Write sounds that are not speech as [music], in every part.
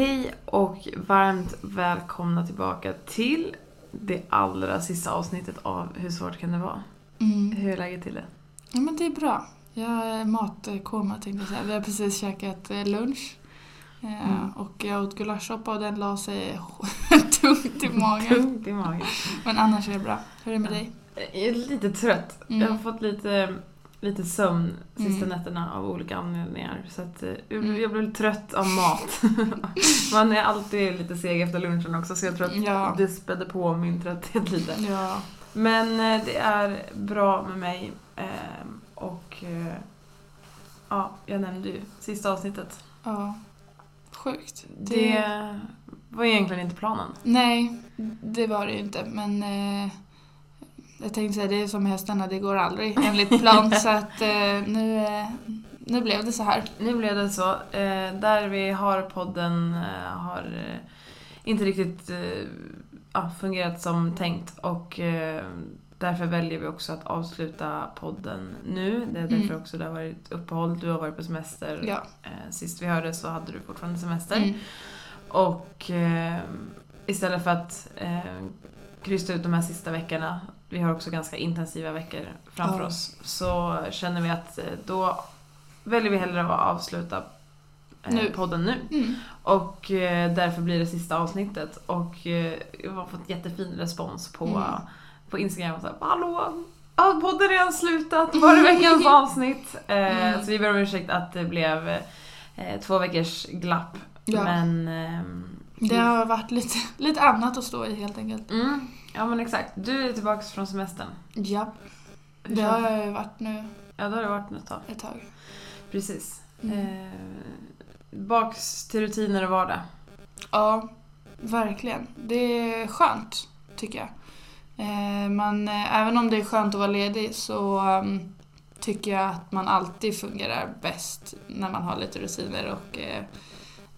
Hej och varmt välkomna tillbaka till det allra sista avsnittet av Hur svårt kan det vara? Hur är läget till det? Ja men det är bra. Jag är matkoma tänkte jag säga. Vi har precis käkat eh, lunch. Eh, Mm. Och jag åt gulaschsoppa och den la sig [laughs] tungt i magen. Tungt i magen. Men annars är det bra. Hur är det med dig? Jag är lite trött. Mm. Jag har fått lite, lite sömn sista Mm. nätterna av olika anledningar. Så att, eh, jag, Mm. jag blev trött av mat. [laughs] Man är alltid lite seg efter lunchen också så jag tror att Ja. det spädde på min trötthet lite. Ja. Men eh, det är bra med mig. eh, Och eh, ja, jag nämnde ju sista avsnittet. ja. Sjukt. Det var egentligen inte planen. Nej, det var det ju inte. Men jag tänkte säga, det är som hästarna, det går aldrig enligt plan. [laughs] så att eh, nu, eh, nu blev det så här. Nu blev det så. Eh, där vi har podden eh, har eh, inte riktigt eh, ja, fungerat som tänkt och därför väljer vi också att avsluta podden nu. Det är därför Mm. också det har varit uppehåll. Du har varit på semester. Ja. Sist vi hörde så hade du fortfarande semester. Mm. Och istället för att krysta ut de här sista veckorna, vi har också ganska intensiva veckor framför Ja. oss, så känner vi att eh, då väljer vi hellre att avsluta eh, Nu. podden nu. Mm. Och eh, därför blir det sista avsnittet. Och jag har fått jättefin respons på, Mm. på Instagram. Och så här, Hallå! Har podden redan slutat? Var är veckans [laughs] avsnitt? Mm. Så vi ber om ursäkt att det blev två veckors glapp. Ja. Men... ehm, Det har varit lite, lite annat att stå i helt enkelt. Mm, ja men exakt. Du är tillbaka från semestern. Ja, Hur det har jag ju varit nu Ja, det har det varit ett tag. ett tag. Precis. Mm. Eh, baks till rutiner och vardag. Ja, verkligen. Det är skönt, tycker jag. Eh, man, eh, även om det är skönt att vara ledig så um, tycker jag att man alltid fungerar bäst när man har lite rutiner och eh,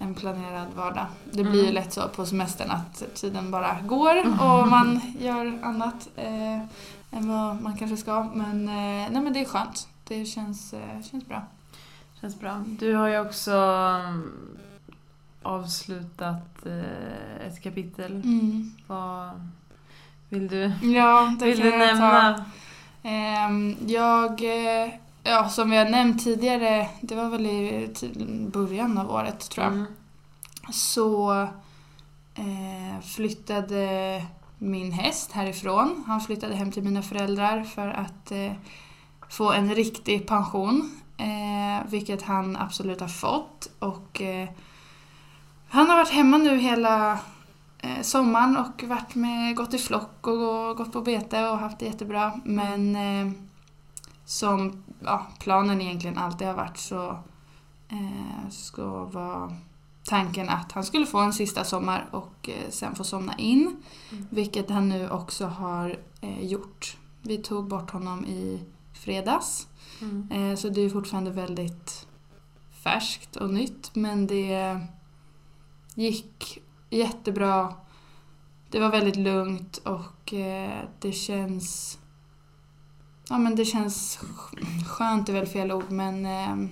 en planerad vardag. Det blir ju Mm. lätt så på semestern att tiden bara går och man gör annat eh, än vad man kanske ska. Men, eh, nej, men det är skönt. Det känns, eh, känns bra. Känns bra. Du har ju också mm, avslutat eh, ett kapitel. Mm. Vad vill du, Ja, det vill du jag ta. nämna? Ehm, jag, eh, ja som vi har nämnt tidigare, det var väl i början av året tror jag, Mm. så eh, flyttade min häst härifrån. Han flyttade hem till mina föräldrar för att eh, få en riktig pension, eh, vilket han absolut har fått. Och eh, han har varit hemma nu hela eh, sommaren och varit med, gått i flock och gå- gått på bete och haft det jättebra. Men eh, som ja, planen egentligen alltid har varit så eh, ska vara tanken att han skulle få en sista sommar och eh, sen få somna in. Mm. Vilket han nu också har eh, gjort. Vi tog bort honom i fredags. Mm. Eh, så det är fortfarande väldigt färskt och nytt men det gick jättebra. Det var väldigt lugnt och eh, det känns... Ja men det känns sk- skönt är väl fel ord men... Eh,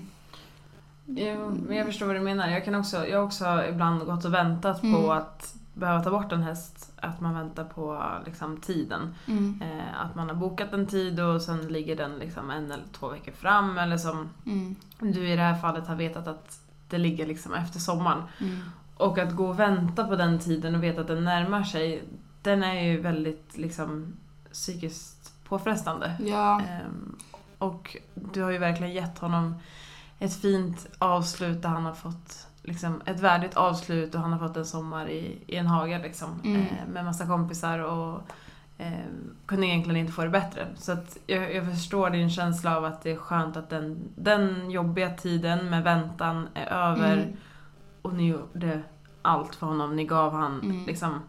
Jo, men jag förstår vad du menar. Jag, kan också, jag har också ibland gått och väntat på Mm. att behöva ta bort en häst. Att man väntar på liksom, tiden. mm, Eh, att man har bokat en tid och sen ligger den liksom en eller två veckor fram. Eller som mm, du i det här fallet har vetat att det ligger liksom efter sommaren. mm. Och att gå och vänta på den tiden och veta att den närmar sig. Den är ju väldigt liksom psykiskt påfrestande. Ja, Ehm, och du har ju verkligen gett honom ett fint avslut där han har fått liksom, ett värdigt avslut och han har fått en sommar i, i en hage liksom, Mm. eh, med massa kompisar och eh, kunde egentligen inte få det bättre. Så att jag, jag förstår din känsla av att det är skönt att den, den jobbiga tiden med väntan är över Mm. och ni gjorde allt för honom. Ni gav han Mm. liksom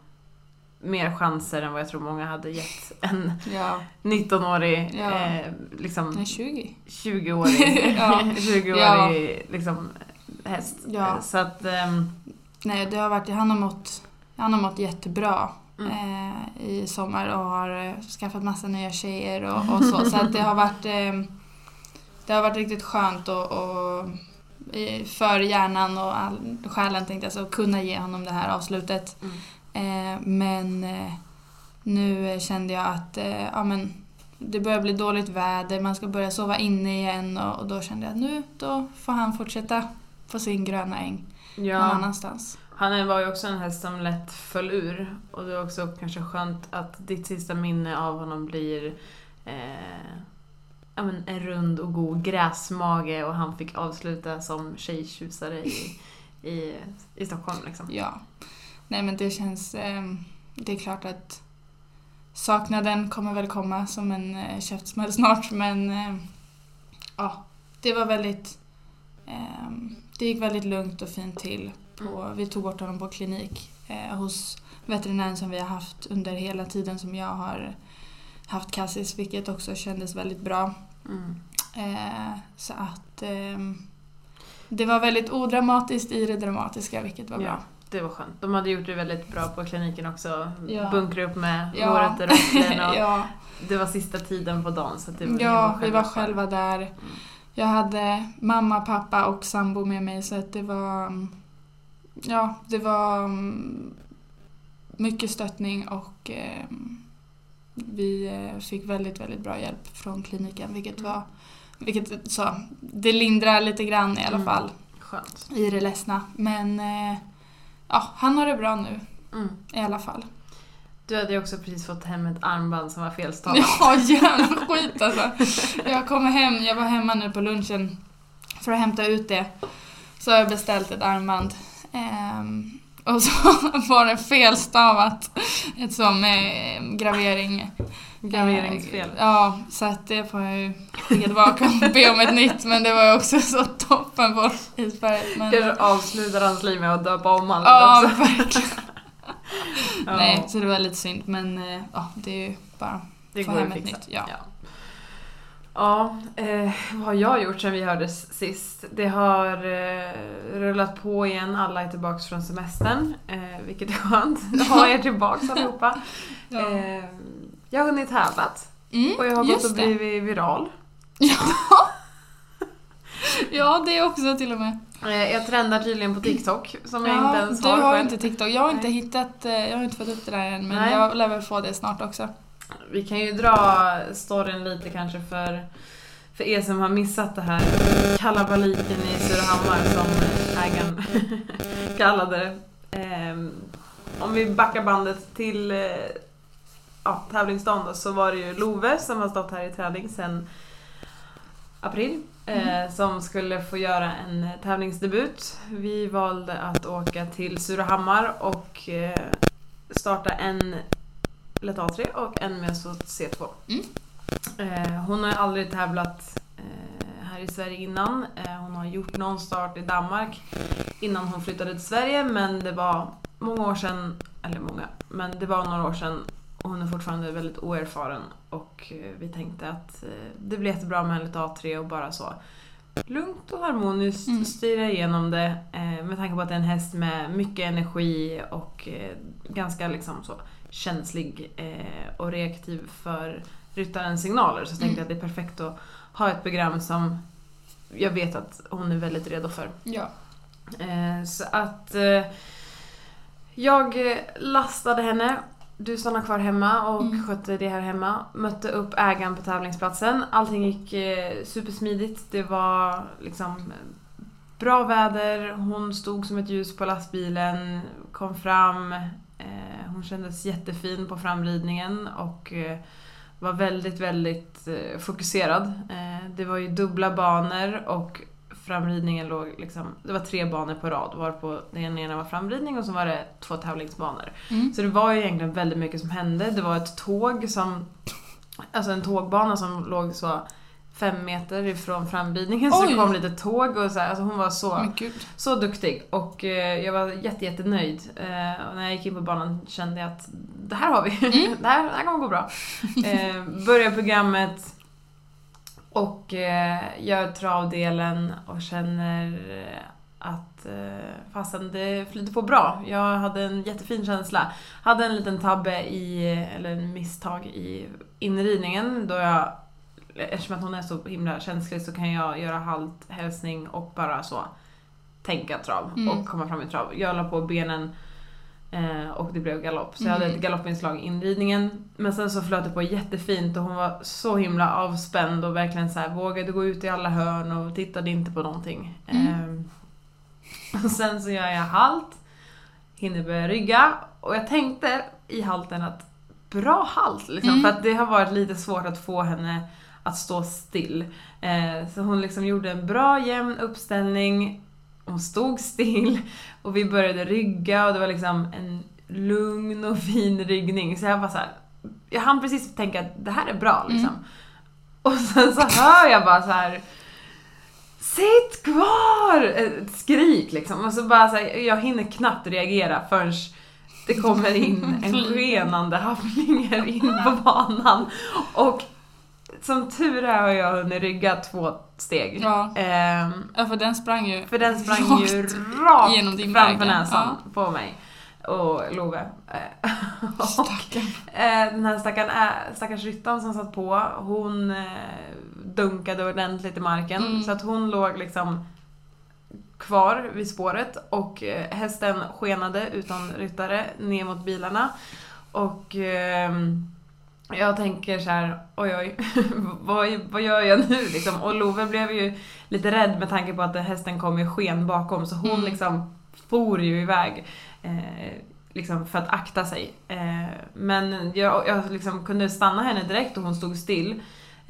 mer chanser än vad jag tror många hade gett en [laughs] Ja, 19-årig, Ja. eh, liksom nej 20. 20-årig, [laughs] Ja. 20-årig liksom, häst. Så att, ehm, Nej, det har varit, han har mått, han har mått jättebra Mm. eh, i sommar och har eh, skaffat massa nya tjejer och, och så. [laughs] Så att det har varit, eh, det har varit riktigt skönt och, och för hjärnan och all, själen tänkte jag så, att kunna ge honom det här avslutet. Mm. Eh, men eh, nu kände jag att eh, ja, men, det börjar bli dåligt väder, man ska börja sova inne igen och, då kände jag att nu då får han fortsätta på sin gröna äng någon ja, annanstans. han var ju också en häst som lätt föll ur. Och det är också kanske skönt att ditt sista minne av honom blir eh, ja, men en rund och god gräsmage och han fick avsluta som tjejtjusare i, i, i Stockholm. Liksom. Ja. Nej men det känns... Eh, det är klart att saknaden kommer väl komma som en eh, käftsmäll [laughs] snart men eh, ja, det var väldigt... Eh, det gick väldigt lugnt och fint till. På, vi tog bort honom på klinik eh, hos veterinären som vi har haft under hela tiden som jag har haft Cassis vilket också kändes väldigt bra. Mm. Eh, så att ehm, det var väldigt odramatiskt i det dramatiska vilket var Ja. bra. Det var skönt. De hade gjort det väldigt bra på kliniken också. Ja. Bunkra upp med Ja. morötter och och [laughs] ja, Det var sista tiden på dagen så det var, ja vi var själva där. Jag hade mamma, pappa och sambo med mig så att det var... mm, Ja, det var mm, mycket stöttning och ehm, vi eh, fick väldigt, väldigt bra hjälp från kliniken vilket Mm. var... Vilket så, det lindrar lite grann i alla Mm. fall Skönt. i det ledsna. Men eh, ja, han har det bra nu Mm. i alla fall. Du hade ju också precis fått hem ett armband som var felstavat. [laughs] Ja, jävla skit alltså. Jag kommer hem, jag var hemma nu på lunchen för att hämta ut det. Så har jag beställt ett armband. Ehm, och så [laughs] var det felstavat. Ett som eh, gravering. Graveringsfel. Eh, ja, så att det får jag ju skicka tillbaka och be om ett nytt. Men det var ju också så toppen på isberget. Men, Kanske avslutar hans liv med att döpa om allt ja, också. verkligen. [laughs] Ja, Nej, så det var lite synd. Men eh, ja, det är ju bara det få hem ett nytt, ja. ja. Ja, eh, vad har jag gjort sen vi hördes sist? Det har eh, rullat på igen, alla är tillbaks från semestern, eh, vilket är skönt. [laughs] ha er tillbaks allihopa. Ja. Jag har hunnit tävlat Mm, och jag har gått och det. blivit viral. Ja, [laughs] det också till och med. Eh, jag trendar tydligen på TikTok, som jag inte Ja, ens du har har själv. inte TikTok. Jag har inte hittat, eh, jag har inte fått upp det där än men Nej. jag lär väl få det snart också. Vi kan ju dra storyn lite kanske för, för er som har missat det här kalabaliken i Surahammar som ägaren [laughs] kallade det. Ehm, om vi backar bandet till eh, ja, tävlingsdagen då, så var det ju Love som har stått här i träning sedan april. Eh, som skulle få göra en tävlingsdebut. Vi valde att åka till Surahammar och eh, starta en Lätt A3 och en med så C2. Mm. Eh, hon har aldrig tävlat här i Sverige innan. Hon har gjort någon start i Danmark innan hon flyttade till Sverige men det var många år sedan, eller många, men det var några år sedan hon är fortfarande väldigt oerfaren och eh, vi tänkte att eh, det blir jättebra med en Lätt A3 och bara så lugnt och harmoniskt Mm. styra igenom det eh, med tanke på att det är en häst med mycket energi och ganska liksom så känslig och reaktiv för ryttarens signaler. Så jag tänkte Mm. att det är perfekt att ha ett program som jag vet att hon är väldigt redo för. Ja. Så att jag lastade henne. Du stannade kvar hemma och Mm. skötte det här hemma. Mötte upp ägaren på tävlingsplatsen. Allting gick eh, supersmidigt. Det var liksom eh, bra väder. Hon stod som ett ljus på lastbilen. Kom fram. Eh, hon kändes jättefin på framridningen och eh, var väldigt, väldigt eh, fokuserad. Eh, det var ju dubbla banor och framridningen låg liksom, det var tre banor på rad varpå den ena var framridning och så var det två tävlingsbanor. Mm. Så det var ju egentligen väldigt mycket som hände. Det var ett tåg som, alltså en tågbana som låg så fem meter ifrån framridningen så det kom lite tåg och så här, alltså hon var så, så duktig och eh, jag var jätte, jättenöjd. Eh, och när jag gick in på banan kände jag att det här har vi, [laughs] det, här, det här kommer gå bra. [laughs] Eh, börjar programmet och eh, gör travdelen och känner eh, att eh, fastän det flyter på bra. Jag hade en jättefin känsla. Hade en liten tabbe i, eller en misstag i inridningen då jag Eftersom att hon är så himla känslig så kan jag göra halt, hälsning och bara så tänka trav Mm. och komma fram i trav. Jag la på benen eh, och det blev galopp. Så jag hade Mm. ett galoppinslag i inridningen. Men sen så flöt det på jättefint och hon var så himla avspänd och verkligen så här vågade gå ut i alla hörn och tittade inte på någonting. Mm. Ehm, [laughs] och sen så gör jag halt, hinner börja rygga och jag tänkte i halten att bra halt liksom, Mm. för att det har varit lite svårt att få henne att stå still. Eh, så hon liksom gjorde en bra jämn uppställning, hon stod still och vi började rygga och det var liksom en lugn och fin ryggning. Så jag var så här, jag hann precis tänka att det här är bra liksom. Mm. Och sen så hör jag bara så här. Sitt kvar! Ett skrik liksom. Och så bara så här, jag hinner knappt reagera förrän det kommer in en [laughs] skenande happlinger in på banan. Och som tur är har jag hunnit rygga två steg. Ja. Ehm, ja, för den sprang ju för den sprang ju rakt genom din framför väg, näsan på mig. Och Love. Eh, [laughs] Stackarn. eh, den här stackaren, stackars ryttaren som satt på, hon eh, dunkade ordentligt i marken. Mm. Så att hon låg liksom kvar vid spåret och hästen skenade utan ryttare ner mot bilarna. Och ehm, jag tänker så här, oj oj, [laughs] vad, vad gör jag nu liksom? Och Love blev ju lite rädd med tanke på att hästen kom i sken bakom så hon Mm. liksom for ju iväg. Eh, liksom för att akta sig. Eh, men jag, jag liksom kunde stanna henne direkt och hon stod still.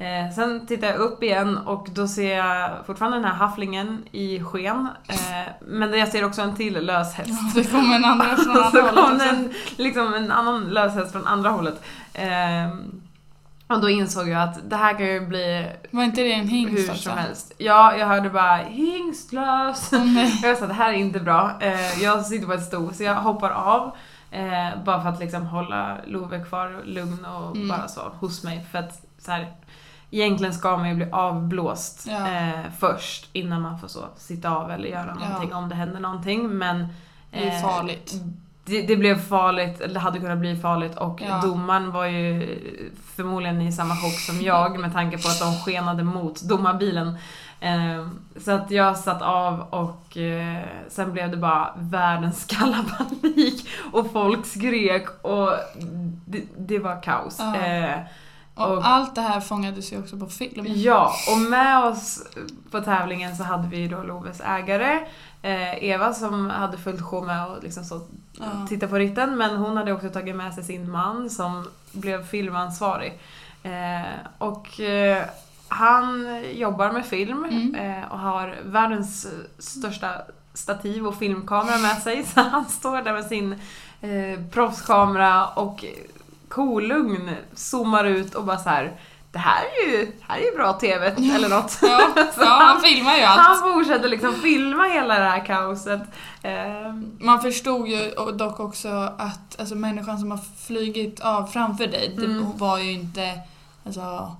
Eh, sen tittar jag upp igen och då ser jag fortfarande den här hafflingen i sken. Eh, men jag ser också en till lös häst. Ja, det kom en [laughs] andra från andra hållet kom en, liksom en annan löshäst från andra hållet. Ehm, och då insåg jag att det här kan ju bli Var inte det en hingst hur alltså? som helst. Ja, jag hörde bara hingstlös. Nej. [laughs] Jag sa det här är inte bra. Eh, jag sitter på ett sto så jag hoppar av. Eh, bara för att liksom hålla Love kvar lugn och Mm. bara så hos mig. För att så här, egentligen ska man ju bli avblåst Ja. eh, först innan man får så sitta av eller göra Ja. någonting om det händer någonting. Men Det är eh, farligt. det, det blev farligt, eller hade kunnat bli farligt och Ja. domaren var ju förmodligen i samma chock som jag [laughs] med tanke på att de skenade mot domarbilen. Eh, så att jag satt av och eh, sen blev det bara världens [laughs] kalabalik och folk skrek och det, det var kaos. Ja. Eh, Och, och- allt det här fångades ju också på film. Ja, och med oss på tävlingen så hade vi då Loves ägare, eh, Eva som hade följt show med och liksom så Ja. titta på ritten men hon hade också tagit med sig sin man som blev filmansvarig. Eh, och eh, han jobbar med film Mm. eh, och har världens största stativ och filmkamera med sig [laughs] så han står där med sin eh, proffskamera och kolugn zoomar ut och bara så här. Det här är ju, här är ju bra TV eller något. Ja, [laughs] ja han filmar ju allt. han fortsätter liksom filma hela det här kaoset. Ehm, Man förstod ju dock också att alltså, människan som har flygit av framför dig, Mm. var ju inte alltså,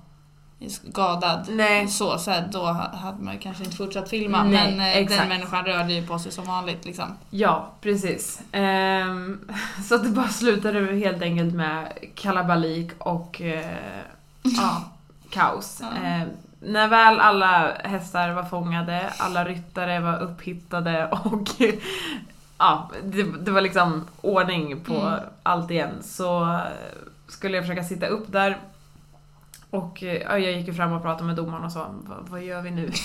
skadad. nej, Så, så här, då hade man kanske inte fortsatt filma, Nej, men eh, exakt. den människan rörde ju på sig som vanligt. Liksom. Ja, precis. Ehm, [laughs] så att det bara slutade helt enkelt med kalabalik och eh, ja, [laughs] kaos. Ja. Ehm, när väl alla hästar var fångade, alla ryttare var upphittade [laughs] och ja, det, det var liksom ordning på Mm. allt igen så skulle jag försöka sitta upp där och eh, ja, jag gick ju fram och pratade med domaren och sa vad, gör vi nu? [laughs]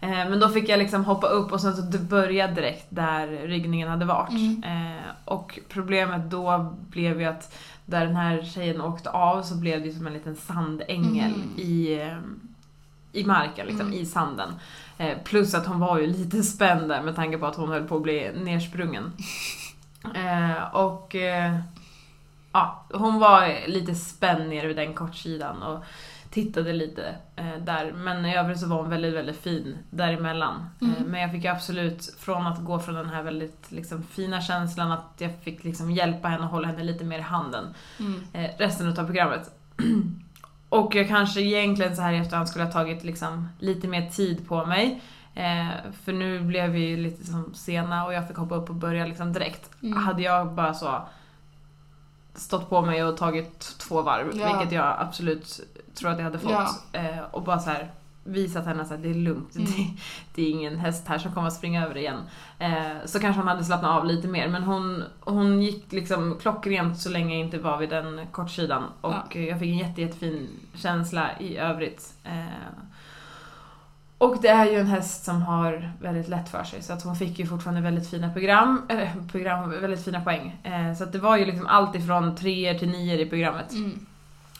Eh, Men då fick jag liksom hoppa upp och sen så började direkt där ryggningen hade varit. Mm. Eh, och problemet då blev ju att där den här tjejen åkte av så blev det som en liten sandängel Mm. i, i marken, liksom, Mm. i sanden. Plus att hon var ju lite spänd där med tanke på att hon höll på att bli nersprungen. [laughs] Och ja, hon var lite spänd nere vid den kortsidan och tittade lite eh, där. Men i övrigt så var hon väldigt, väldigt fin däremellan. Mm. Eh, men jag fick absolut, från att gå från den här väldigt liksom, fina känslan att jag fick liksom, hjälpa henne och hålla henne lite mer i handen Mm. eh, resten av programmet. [clears throat] och jag kanske egentligen så här i efterhand skulle ha tagit liksom, lite mer tid på mig. Eh, för nu blev vi ju lite som sena och jag fick hoppa upp och börja liksom direkt. Mm. Hade jag bara så stått på mig och tagit två varv, Ja. vilket jag absolut tror att jag hade fått. Ja. Eh, och bara så här visat henne att det är lugnt, Mm. det, det är ingen häst här som kommer att springa över igen. Eh, så kanske hon hade slappnat av lite mer, men hon, hon gick liksom klockrent så länge jag inte var vid den kortsidan. Och Ja. jag fick en jätte, jättefin känsla i övrigt. Eh, och det är ju en häst som har väldigt lätt för sig så att hon fick ju fortfarande väldigt fina program, eller program, väldigt fina poäng. Eh, så att det var ju liksom allt ifrån treor till nior i programmet. Mm.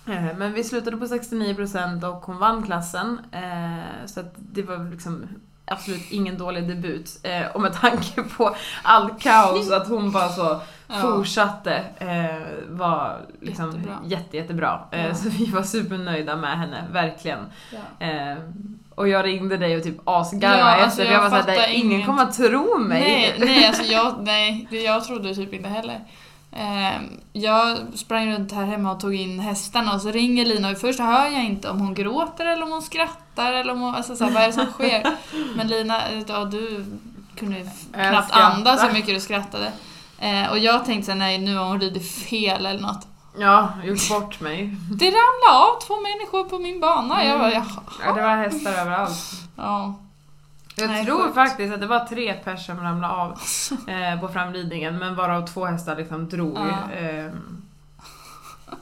Eh, Men vi slutade på 69% och hon vann klassen. eh, Så att det var liksom absolut ingen dålig debut. Eh, Och med tanke på all kaos, att hon bara så [laughs] fortsatte eh, var liksom Jättebra. jätte, jättebra. Eh, Ja. Så vi var supernöjda med henne, verkligen. Ja. Och jag ringde dig och typ asgarvade Ja, efter. alltså, jag jag var såhär, fattar "Nej, ingen inget." kommer att tro mig. Nej, nej, alltså jag, [laughs] nej, det- jag trodde typ inte heller. Ehm, jag sprang runt här hemma och tog in hästarna och så ringer Lina och först hör jag inte om hon gråter eller om hon skrattar eller om hon, alltså så här, vad är det som sker? [laughs] Men Lina, ja, du kunde knappt andas så mycket du skrattade. Eh, och jag tänkte såhär, nej nu har hon ridit fel eller något. Ja, gjort bort mig. Det ramlade av två människor på min bana. Jag bara, jaha. Ja, det var hästar överallt. Ja. Jag Nej, tror sjukt. faktiskt att det var tre pers som ramlade av eh, på framridningen, men varav två hästar liksom drog. Ja. Eh,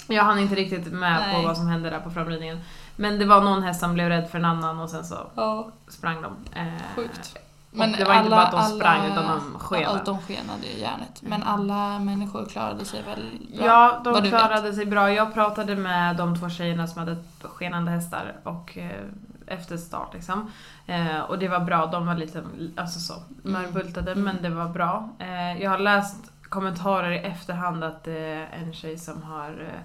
jag hann inte riktigt med Nej. på vad som hände där på framridningen. Men det var någon häst som blev rädd för en annan och sen så ja. sprang de. Eh, Sjukt. Men det var inte bara att de sprang utan de skenade. De skenade i järnet. Men alla människor klarade sig väl bra? Ja, de klarade sig bra. Jag pratade med de två tjejerna som hade skenande hästar och eh, efter start liksom. Eh, och det var bra, de var lite alltså så, mörbultade Mm. men det var bra. Eh, jag har läst kommentarer i efterhand att det är en tjej som har eh,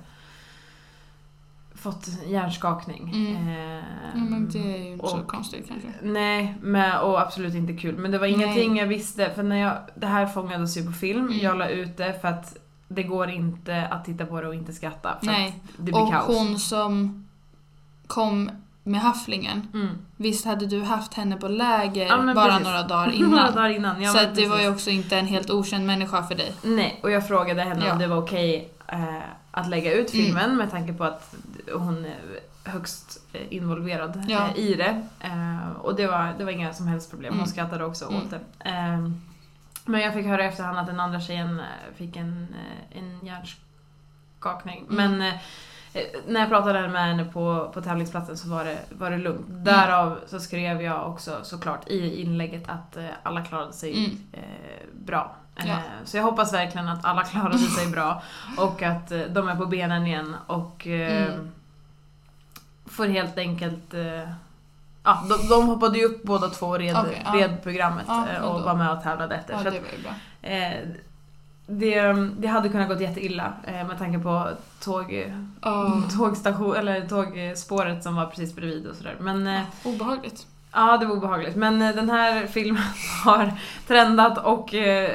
fått hjärnskakning. Mm. Eh, Ja, men det är ju inte så och- konstigt kanske. Nej, men, och absolut inte kul. Men det var Nej. ingenting jag visste, för när jag, det här fångades ju på film. Mm. Jag la ut det för att det går inte att titta på det och inte skratta. För Nej. att det blir Och kaos. hon som kom med hafflingen, Mm. visst hade du haft henne på läger Ja, bara precis. några dagar [laughs] Några innan? dagar innan. Ja, så det var ju också inte en helt okänd människa för dig. Nej, och jag frågade henne Ja. om det var okej eh, att lägga ut Mm. filmen med tanke på att hon är högst involverad Ja. eh, i det. Eh, och det var, det var inga som helst problem. Hon Mm. skrattade också Mm. åt det. Eh, men jag fick höra i efterhand att den andra tjejen eh, fick en, en hjärnskakning. Mm. Men när jag pratade med henne på, på tävlingsplatsen så var det, var det lugnt. Därav så skrev jag också såklart i inlägget att alla klarade sig Mm. bra. Ja. Eh, Så jag hoppas verkligen att alla klarade sig bra [laughs] och att eh, de är på benen igen och eh, Mm. får helt enkelt Ja, de, de hoppade ju upp båda två och red, Okej, ja. red programmet Ja, och var med och tävlade efter. Ja, det att, det, det hade kunnat gått jätteilla med tanke på tåg, Oh, tågstation, eller tågspåret som var precis bredvid och sådär. Men eh, obehagligt. Ja, det var obehagligt. Men eh, den här filmen [laughs] har trendat och eh,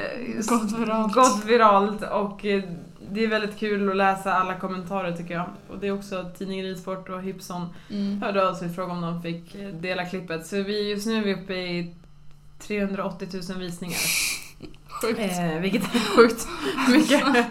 Gått viralt. gått viralt och eh, det är väldigt kul att läsa alla kommentarer tycker jag. Och det är också tidningen Ridsport och Hypson Mm. hörde av sig och frågade om de fick eh, dela klippet. Så vi, just nu är vi uppe i 380 000 visningar. [laughs] Sjukt. Eh, vilket är sjukt mycket, [laughs]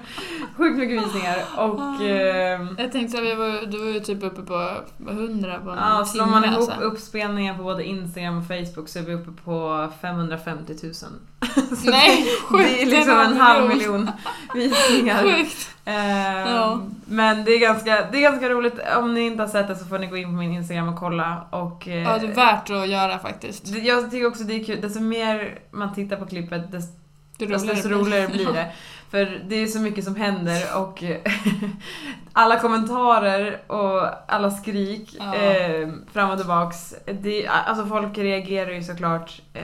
sjukt mycket visningar. Och eh, Jag tänkte att vi var, du var ju typ uppe på 100 på en ja, slår man ihop alltså. uppspelningar på både Instagram och Facebook så är vi uppe på 550 000. Så Nej, det, det är liksom en halv miljon. miljon visningar. Sjukt. Eh, Ja. Men det är, ganska, det är ganska roligt. Om ni inte har sett det så får ni gå in på min Instagram och kolla. Och, eh, Ja, det är värt att göra faktiskt. det- Jag tycker också det är kul. Desto mer man tittar på klippet, desto desto roligare blir det. [laughs] För det är så mycket som händer och [laughs] alla kommentarer och alla skrik Ja. eh, fram och tillbaks. Det, alltså folk reagerar ju såklart eh,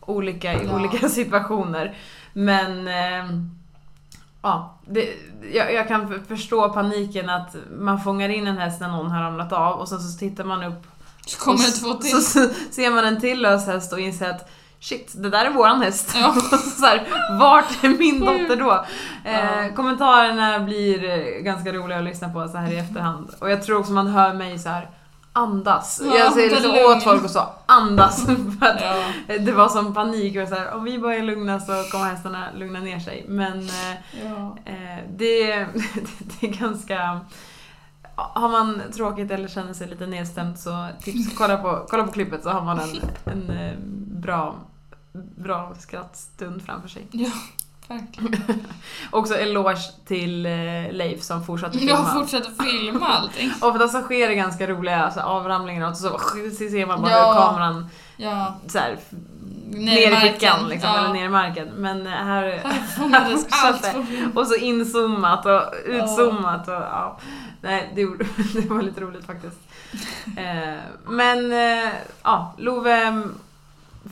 olika i Ja. olika [laughs] situationer. Men eh, ja, det, jag, jag kan förstå paniken att man fångar in en häst när någon har ramlat av och sen så tittar man upp Så kommer det två till. så ser man en till lös häst och inser att shit, det där är våran häst. Ja. [laughs] Så här, vart är min dotter då? Eh, Ja. Kommentarerna blir eh, ganska roliga att lyssna på så här i efterhand. Och jag tror också man hör mig så här andas. Ja, jag säger liksom åt folk och så andas. [laughs] [laughs] För att Ja. det var som panik. Och så här, om vi bara är lugna så kommer hästarna lugna ner sig. Men eh. Eh, det, det är ganska... Har man tråkigt eller känner sig lite nedstämd så tips, kolla på, kolla på klippet så har man en, en eh, bra, bra skrattstund framför sig. ja, verkligen. [laughs] Också eloge till eh, Leif som fortsatte filma. Jag fortsätter filma allting. [laughs] Ofta så sker det ganska roliga alltså, avramlingar och så, så ser man bara Ja. hur kameran Ja, så här, ner i fickan liksom, Ja. eller ner i marken. Men eh, här, Här fortsatte. Och så inzoomat och utzoomat och ja. Nej, det, [laughs] det var lite roligt faktiskt. Eh, men ja, Love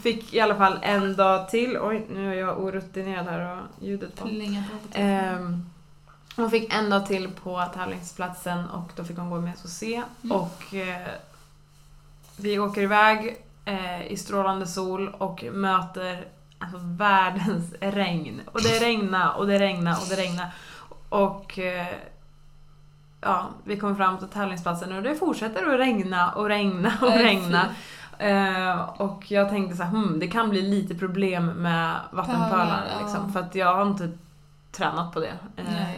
fick i alla fall en dag till. Oj, nu är jag orutinerad här och ljudet på. Plinga på på telefonen. Eh, hon fick en dag till på tävlingsplatsen och då fick hon gå med SOC. Mm. Och eh, vi åker iväg eh, i strålande sol och möter alltså, världens regn. Och det regnar och det regnar och det regnar. Och eh, ja, vi kommer fram till tävlingsplatsen och det fortsätter att regna och regna och regna. Eh, och jag tänkte så här, hmm, det kan bli lite problem med vattenpölar. Pölar, ja. Liksom, för att jag har inte tränat på det. Eh,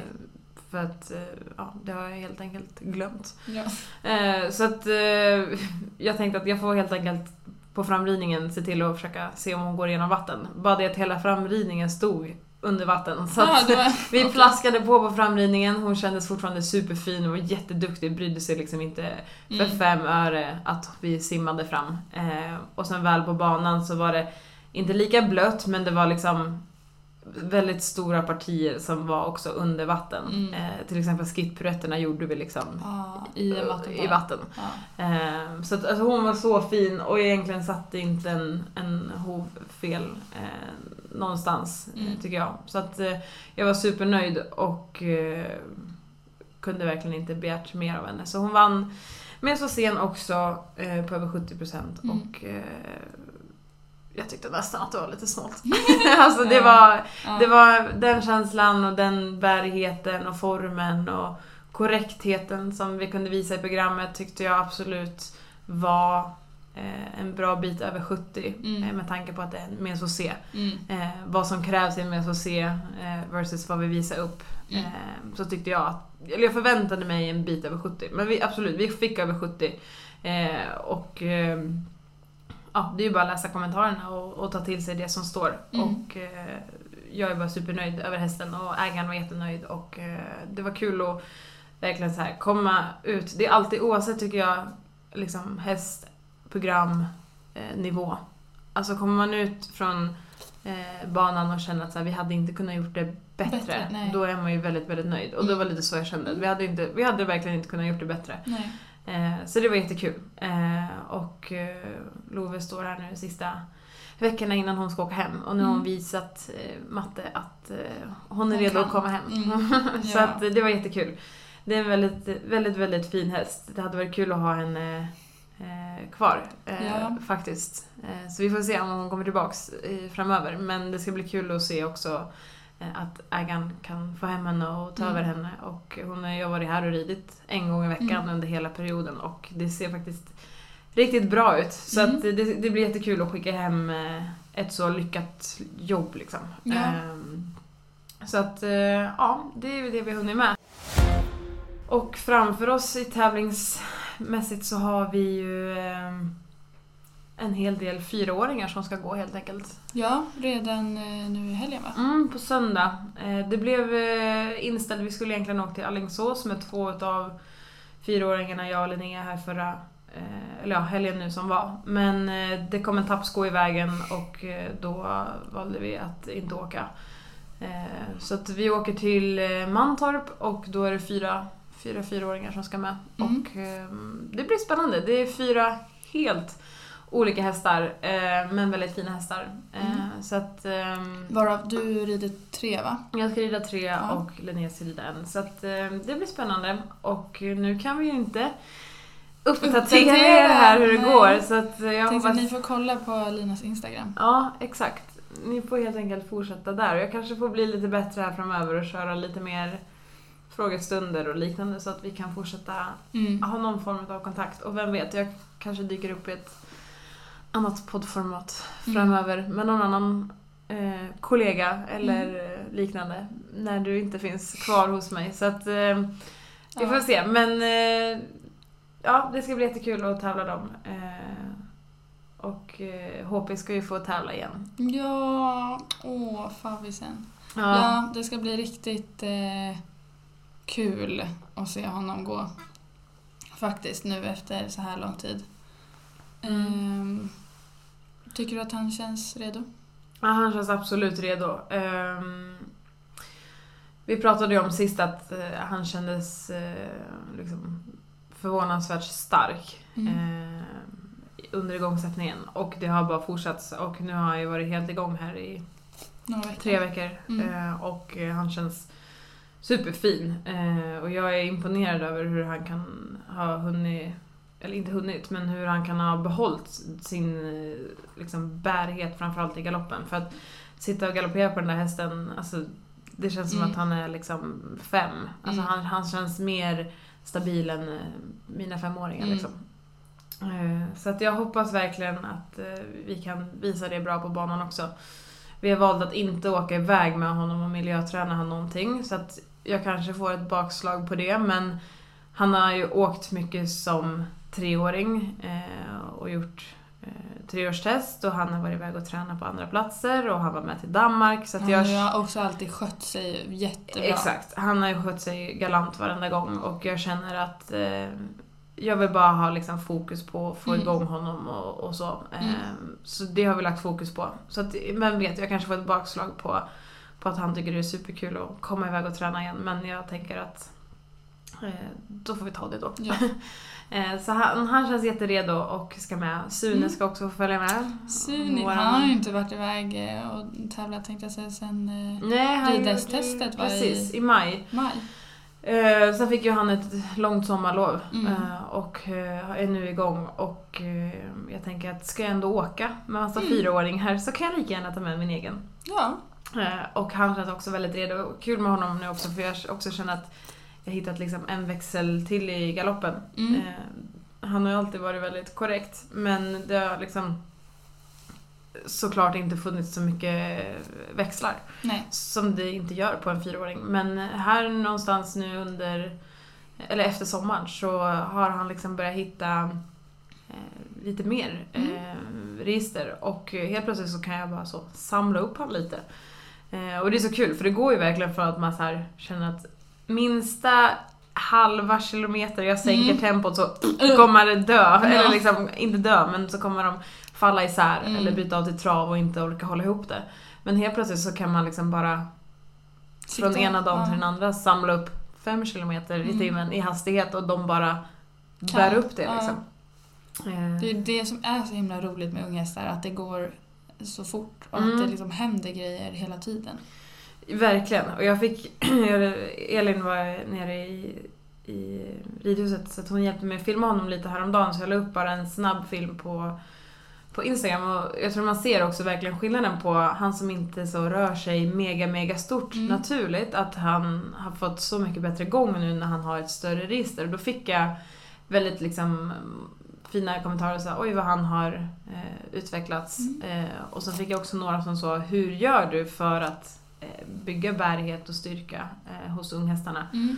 för att eh, ja, det har jag helt enkelt glömt. Ja. Eh, så att eh, [laughs] jag tänkte att jag får helt enkelt på framridningen se till att försöka se om hon går igenom vatten. Bara det att hela framridningen stod under vatten. Så det var- [laughs] vi okej. plaskade på på framridningen, hon kändes fortfarande superfin och var jätteduktig, brydde sig liksom inte för Mm. fem öre att vi simmade fram. Eh, och sen väl på banan så var det inte lika blött men det var liksom väldigt stora partier som var också under vatten. Mm. Eh, till exempel skittpyretterna gjorde vi liksom Ja, I i vatten. Ja. Eh, så att, alltså, hon var så fin och egentligen satte inte en, en hov fel eh, någonstans, eh, Mm. tycker jag. Så att eh, jag var supernöjd och eh, kunde verkligen inte begärt mer av henne. Så hon vann med så sen också på över 70% Mm. och jag tyckte nästan att det var lite snålt. [laughs] alltså det var, det var den känslan och den bärigheten och formen och korrektheten som vi kunde visa i programmet tyckte jag absolut var eh, en bra bit över 70 Mm. eh, med tanke på att det är en MESOC. Mm. Eh, vad som krävs i en MESOC eh, versus vad vi visar upp. Mm. Eh, så tyckte jag att, eller jag förväntade mig en bit över 70. Men vi, absolut, vi fick över 70. Eh, och eh, ja, det är ju bara att läsa kommentarerna och, och ta till sig det som står. Mm. Och eh, jag är bara supernöjd över hästen och ägaren var jättenöjd och eh, det var kul att verkligen så här komma ut. Det är alltid oavsett tycker jag, liksom hästprogram eh, nivå. Alltså kommer man ut från eh, banan och känner att så här, vi hade inte kunnat gjort det bättre, Bättre, då är man ju väldigt, väldigt nöjd. Och det Mm. var lite så jag kände. Vi hade, inte, vi hade verkligen inte kunnat gjort det bättre. Nej. Eh, så det var jättekul. Eh, och eh, Love står här nu sista veckorna innan hon ska åka hem. Och nu har hon Mm. visat Matte att hon är Hon redo kan. att komma hem. Mm. [laughs] så Ja. att, det var jättekul. Det är en väldigt, väldigt, väldigt fin häst. Det hade varit kul att ha henne kvar Ja. faktiskt. Så vi får se om hon kommer tillbaks framöver. Men det ska bli kul att se också att ägaren kan få hem henne och ta Mm. över henne. Och hon har ju varit här och ridit en gång i veckan Mm. under hela perioden och det ser faktiskt riktigt bra ut. Så Mm. att det, det blir jättekul att skicka hem eh, ett så lyckat jobb liksom. Ja. Ehm, Så att, eh, ja, det är ju det vi har hunnit med. Och framför oss i tävlingsmässigt så har vi ju ehm, en hel del fyraåringar som ska gå helt enkelt. Ja, redan eh, nu i helgen va? Mm, på söndag. Eh, Det blev eh, inställt, vi skulle egentligen åka till Alingsås med två av fyraåringarna, jag och Linnea här förra eller ja, helgen nu som var. Men det kom en tappsko i vägen och då valde vi att inte åka. Så att vi åker till Mantorp och då är det fyra, fyra fyraåringar som ska med. Mm. Och eh, det blir spännande. Det är fyra helt olika hästar, eh, men väldigt fina hästar. Eh, Mm. Så att ehm, Varav du rider tre va? jag ska rida tre Ja. och Linnea ska rida en. Så att, eh, det blir spännande. Och nu kan vi ju inte uppdatera er här hur det nej. går. Så att jag Tänkte hoppas... att ni får kolla på Linas Instagram. Ja, exakt. Ni får helt enkelt fortsätta där. Jag kanske får bli lite bättre här framöver och köra lite mer frågestunder och liknande så att vi kan fortsätta Mm. ha någon form av kontakt. Och vem vet, jag kanske dyker upp i ett annat poddformat Mm. framöver med någon annan eh, kollega eller Mm. eh, liknande när du inte finns kvar hos mig. Så att eh, vi Ja. får se. Men eh, ja, det ska bli jättekul att tävla dem. Eh, och eh, HP ska ju få tävla igen. Ja, åh favvisen. Ja. Ja, det ska bli riktigt eh, kul att se honom gå. Faktiskt, nu efter så här lång tid. Mm. Ehm, tycker du att han känns redo? Ja, han känns absolut redo. Ehm, vi pratade ju om sist att eh, han kändes eh, liksom förvånansvärt stark Mm. eh, under igångsättningen. Och det har bara fortsatt. Och nu har han ju varit helt igång här i Några veckor? tre veckor. Mm. Eh, och eh, han känns superfin. Och jag är imponerad över hur han kan ha hunnit, eller inte hunnit, men hur han kan ha behållit sin liksom, bärighet framförallt i galoppen. För att sitta och galoppera på den där hästen, alltså, det känns som Mm. att han är liksom fem. Alltså, Mm. han, han känns mer stabil än eh, mina femåringar. Mm. Liksom. Eh, Så att jag hoppas verkligen att eh, vi kan visa det bra på banan också. Vi har valt att inte åka iväg med honom och miljöträna han någonting så att jag kanske får ett bakslag på det men han har ju åkt mycket som treåring eh, och gjort eh, treårstest och han har varit iväg och tränat på andra platser och han var med till Danmark så att Han jag... har också alltid skött sig jättebra. Exakt, han har ju skött sig galant varenda gång och jag känner att eh, jag vill bara ha liksom fokus på att få Mm. igång honom och, och så. Mm. Eh, så det har vi lagt fokus på. Så att, men vet, jag kanske får ett bakslag på, på att han tycker det är superkul att komma iväg och träna igen. Men jag tänker att eh, då får vi ta det då. Ja. [laughs] Eh, så han, han känns jätteredo och ska med. Sune Mm. ska också få följa med. Suni, Våran- han har ju inte varit iväg eh, och tävlat tänkte jag säga sen eh, Nej, han Ridhästtestet var i- Precis, i maj. maj. Eh, sen fick ju han ett långt sommarlov Mm. eh, och eh, är nu igång och jag tänker att ska jag ändå åka med massa Mm. fyraåringar så kan jag lika gärna ta med min egen. Ja. Och han känns också väldigt redo. Kul med honom nu också för jag också känner att jag hittat liksom en växel till i galoppen. Mm. Eh, han har ju alltid varit väldigt korrekt men det har liksom såklart inte funnits så mycket växlar. Nej. Som det inte gör på en fyraåring. Men här någonstans nu under, eller efter sommaren, så har han liksom börjat hitta eh, lite mer eh, register. Och helt plötsligt så kan jag bara så samla upp han lite. Eh, och det är så kul, för det går ju verkligen för att man så känner att minsta halva kilometer jag sänker Mm. tempot så kommer det dö. Ja. Eller liksom, inte dö, men så kommer de falla isär Mm. eller byta av till trav och inte orka hålla ihop det. Men helt plötsligt så kan man liksom bara från Sitta- ena dagen ja. till den andra samla upp fem kilometer i Mm. timmen i hastighet och de bara Kan. bär upp det Ja. liksom. Eh, Det är det som är så himla roligt med unghästar, att det går så fort och Mm. att det liksom händer grejer hela tiden. Verkligen. Och jag fick... [clears throat] Elin var nere i, i ridhuset så att hon hjälpte mig att filma honom lite häromdagen så jag la upp bara en snabb film på, på Instagram och jag tror man ser också verkligen skillnaden på han som inte så rör sig mega mega stort Mm. naturligt att han har fått så mycket bättre gång nu när han har ett större register och då fick jag väldigt liksom fina kommentarer så här, oj vad han har eh, utvecklats. Mm. Eh, och sen fick jag också några som sa, hur gör du för att bygga bärighet och styrka eh, hos unghästarna? Mm.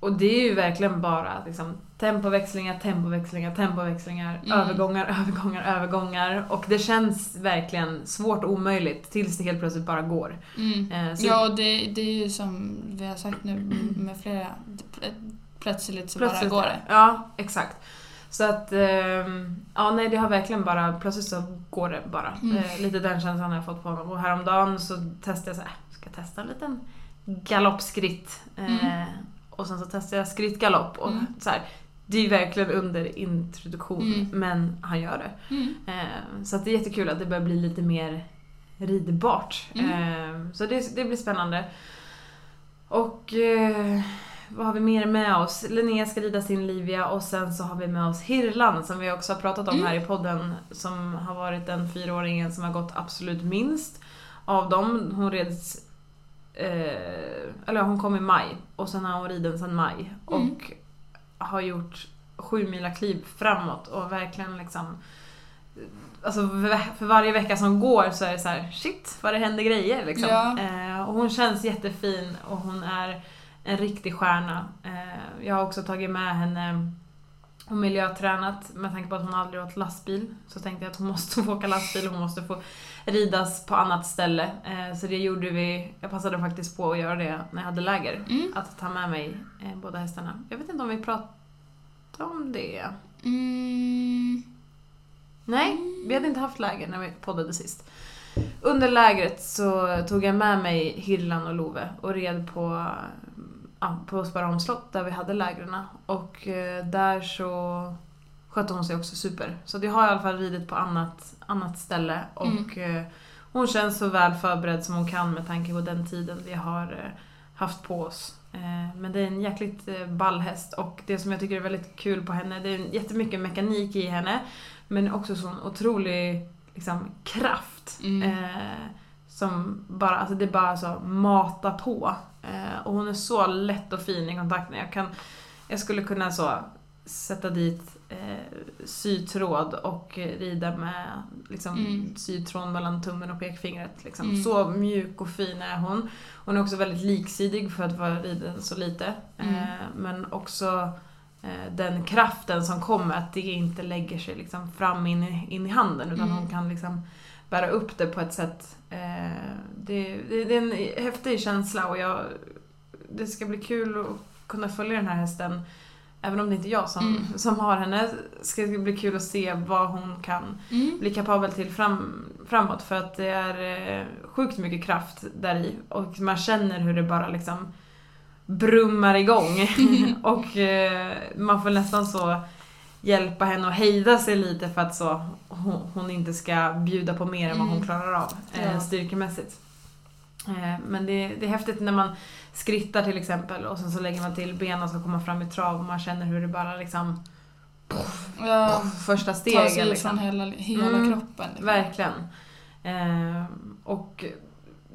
Och det är ju verkligen bara liksom, tempoväxlingar, tempoväxlingar, tempoväxlingar, Mm. övergångar, [laughs] övergångar, övergångar. Och det känns verkligen svårt och omöjligt tills det helt plötsligt bara går. Mm. Eh, så Ja, det, det är ju som vi har sagt nu med flera, plötsligt så bara går det. Ja, exakt. Så att, ehm, ja nej det har verkligen bara, plötsligt så går det bara. Mm. Eh, lite den känslan har jag fått på honom. Och häromdagen så testade jag så här, ska jag testa en liten galoppskritt. Eh, Mm. Och sen så testade jag skrittgalopp. Och Mm. så här, det är ju verkligen under introduktion, Mm. men han gör det. Mm. Eh, så det är jättekul att det börjar bli lite mer ridbart. Mm. Så det, det blir spännande. Och vad har vi mer med oss? Linnea ska rida sin Livia och sen så har vi med oss Hirland som vi också har pratat om Mm. här i podden. Som har varit den fyraåringen som har gått absolut minst av dem. Hon reds Eh, eller hon kom i maj och sen har hon riden sedan maj. Mm. Och har gjort sju mila kliv framåt och verkligen liksom Alltså för- för varje vecka som går så är det så här: shit vad det händer grejer liksom. Ja. Eh, och hon känns jättefin och hon är en riktig stjärna. Eh, jag har också tagit med henne och miljötränat med tanke på att hon aldrig åkt lastbil. Så tänkte jag att hon måste [laughs] få åka lastbil hon måste få ridas på annat ställe. Eh, så det gjorde vi, jag passade faktiskt på att göra det när jag hade läger. Mm. Att ta med mig eh, båda hästarna. Jag vet inte om vi pratade om det. Mm. Nej, vi hade inte haft läger när vi poddade sist. Under lägret så tog jag med mig Hirlan och Love och red på, ja, på Sparholms slott där vi hade lägren. Och eh, där så skötte hon sig också super. Så jag har i alla fall ridit på annat, annat ställe och eh, hon känns så väl förberedd som hon kan med tanke på den tiden vi har eh, haft på oss. Men det är en jäkligt ball häst och det som jag tycker är väldigt kul på henne, det är jättemycket mekanik i henne men också sån otrolig liksom, kraft. Mm. Som bara, alltså det bara så mata på. Eh, och hon är så lätt och fin i kontakten. Jag, kan, jag skulle kunna så sätta dit eh, sytråd och rida med liksom, Mm. sytråd mellan tummen och pekfingret. Liksom. Mm. Så mjuk och fin är hon. Hon är också väldigt liksidig för att vara riden så lite. Mm. Eh, men också eh, den kraften som kommer, att det inte lägger sig liksom fram in i, in i handen utan Mm. hon kan liksom bära upp det på ett sätt. Eh, det, det, det är en häftig känsla och jag, det ska bli kul att kunna följa den här hästen. Även om det inte är jag som, Mm. som har henne, ska det bli kul att se vad hon kan Mm. bli kapabel till fram, framåt. För att det är eh, sjukt mycket kraft där i och man känner hur det bara liksom brummar igång. [laughs] [laughs] och eh, man får nästan så hjälpa henne att hejda sig lite för att så hon, hon inte ska bjuda på mer än vad hon Mm. klarar av eh, Ja. styrkemässigt. Eh, men det, det är häftigt när man skrittar till exempel och sen så lägger man till benen som kommer fram i trav och man känner hur det bara liksom Ja, första ta stegen sig liksom. från hela, hela Mm, kroppen. liksom. Verkligen. Eh, och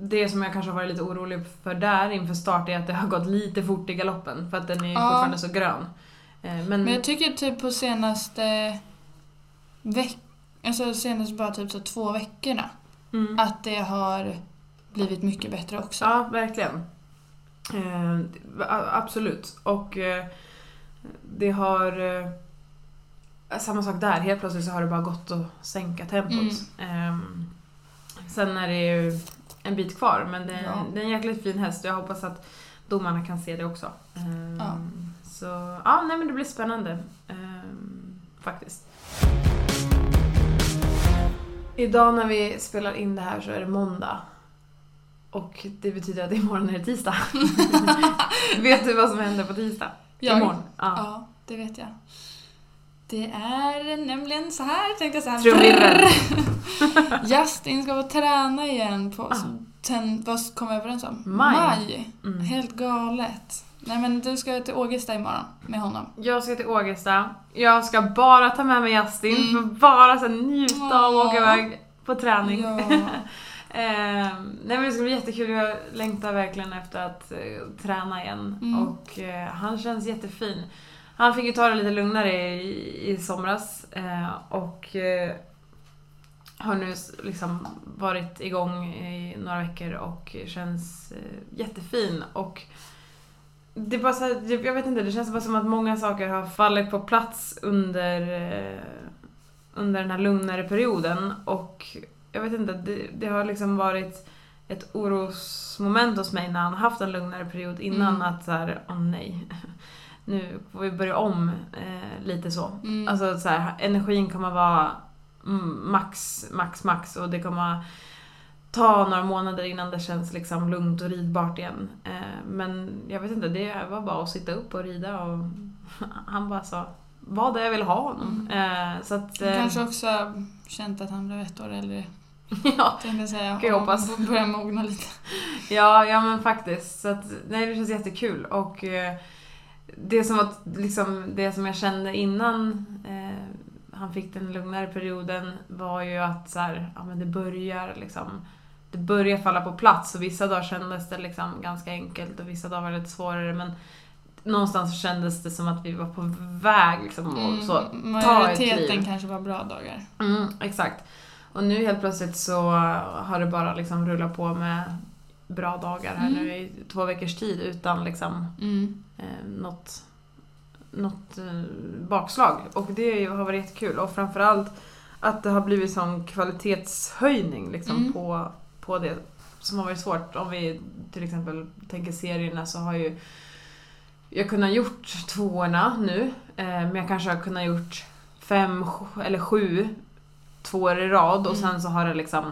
det som jag kanske har varit lite orolig för där inför start är att det har gått lite fort i galoppen för att den är Ja. fortfarande så grön. Eh, men, Men jag tycker typ på senaste veck alltså senaste bara typ så två veckorna mm, att det har blivit mycket bättre också. ja, verkligen. Eh, absolut. Och eh, det har... Eh, samma sak där, helt plötsligt så har det bara gått att sänka tempot. Eh, sen är det ju en bit kvar men det är, Ja. det är en jäkligt fin häst och jag hoppas att domarna kan se det också. Eh, Ja. Så ja, nej men det blir spännande. eh, faktiskt. Idag när vi spelar in det här så är det måndag. Och det betyder att imorgon är det tisdag. [laughs] Vet du vad som händer på tisdag? Jag? Imorgon. Ja. Ja, det vet jag. Det är nämligen så här, tänkte jag så här. [laughs] Justin ska få träna igen på, Ah. ten, vad kom vi överens om? Maj. Mm. Helt galet. Nej men du ska till Ågesta imorgon med honom. Jag ska till Ågesta. Jag ska bara ta med mig Justin Mm. för bara så njuta av att åka iväg på träning. Ja. [laughs] Eh, nej men det ska bli jättekul, jag längtar verkligen efter att eh, träna igen. Mm. Och eh, han känns jättefin. Han fick ju ta det lite lugnare i, i somras eh, och har nu liksom varit igång i några veckor och känns jättefin. Och det bara så här, jag vet inte, det känns bara som att många saker har fallit på plats under, eh, under den här lugnare perioden. Och jag vet inte, det, det har liksom varit ett orosmoment hos mig när han haft en lugnare period innan Mm. att så här, åh nej. [laughs] nu får vi börja om eh, lite så. Mm. Alltså så här, energin kommer vara max, max, max och det kommer ta några månader innan det känns liksom lugnt och ridbart igen. Eh, men jag vet inte, det var bara att sitta upp och rida och [laughs] han bara sa vad det jag vill ha honom. Eh, så att, Han eh, kanske också har känt att han blev ett år äldre. [laughs] ja, Tänkte jag säga. Kan jag hoppas. börjar mogna lite. [laughs] Ja, ja men faktiskt. Så att, nej, det känns jättekul. Och det som, var, liksom, det som jag kände innan eh, han fick den lugnare perioden var ju att så här, ja, men det börjar liksom det börjar falla på plats och vissa dagar kändes det liksom ganska enkelt och vissa dagar var det lite svårare men någonstans så kändes det som att vi var på väg liksom och så Mm, Majoriteten kanske var bra dagar. Mm, exakt. Och nu helt plötsligt så har det bara liksom rullat på med bra dagar här Mm. nu i två veckors tid utan liksom Mm. eh, något, något eh, bakslag. Och det har varit jättekul. Och framförallt att det har blivit sån kvalitetshöjning liksom, Mm. på, på det som har varit svårt. Om vi till exempel tänker serierna så har ju jag kunnat gjort tvåorna nu, eh, men jag kanske har kunnat gjort fem eller sju tvåor i rad och Mm. sen så har det liksom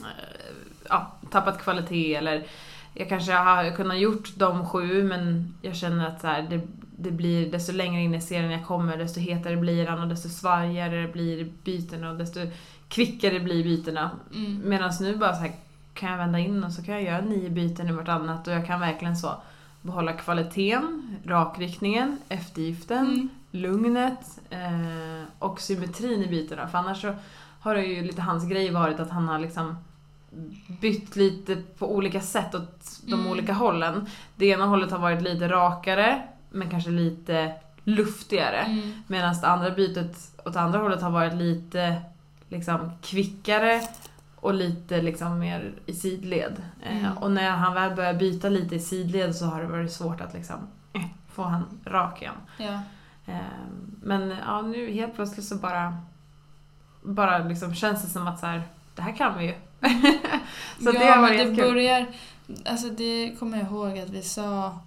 eh, ja, tappat kvalitet eller jag kanske har kunnat gjort de sju men jag känner att så här, det, det blir, desto längre in i serien jag kommer desto hetare blir han och desto svajigare blir bytena och desto kvickare blir bytena. Mm. Medan nu bara så här kan jag vända in och så kan jag göra nio byten i vartannat och jag kan verkligen så behålla kvaliteten, rakriktningen, eftergiften, Mm. lugnet eh, och symmetrin i bytena. För annars så har det ju lite hans grej varit att han har liksom bytt lite på olika sätt åt de Mm. olika hållen. Det ena hållet har varit lite rakare, men kanske lite luftigare. Mm. Medan det andra bytet åt andra hållet har varit lite liksom kvickare och lite liksom mer i sidled. Mm. Eh, och när han väl börjar byta lite i sidled så har det varit svårt att liksom eh, få han rak igen. Ja. Eh, men ja, nu helt plötsligt så bara bara liksom känns det som att så här, det här kan vi ju. [laughs] så ja, det har men varit det börjar... Alltså det kommer jag ihåg att vi sa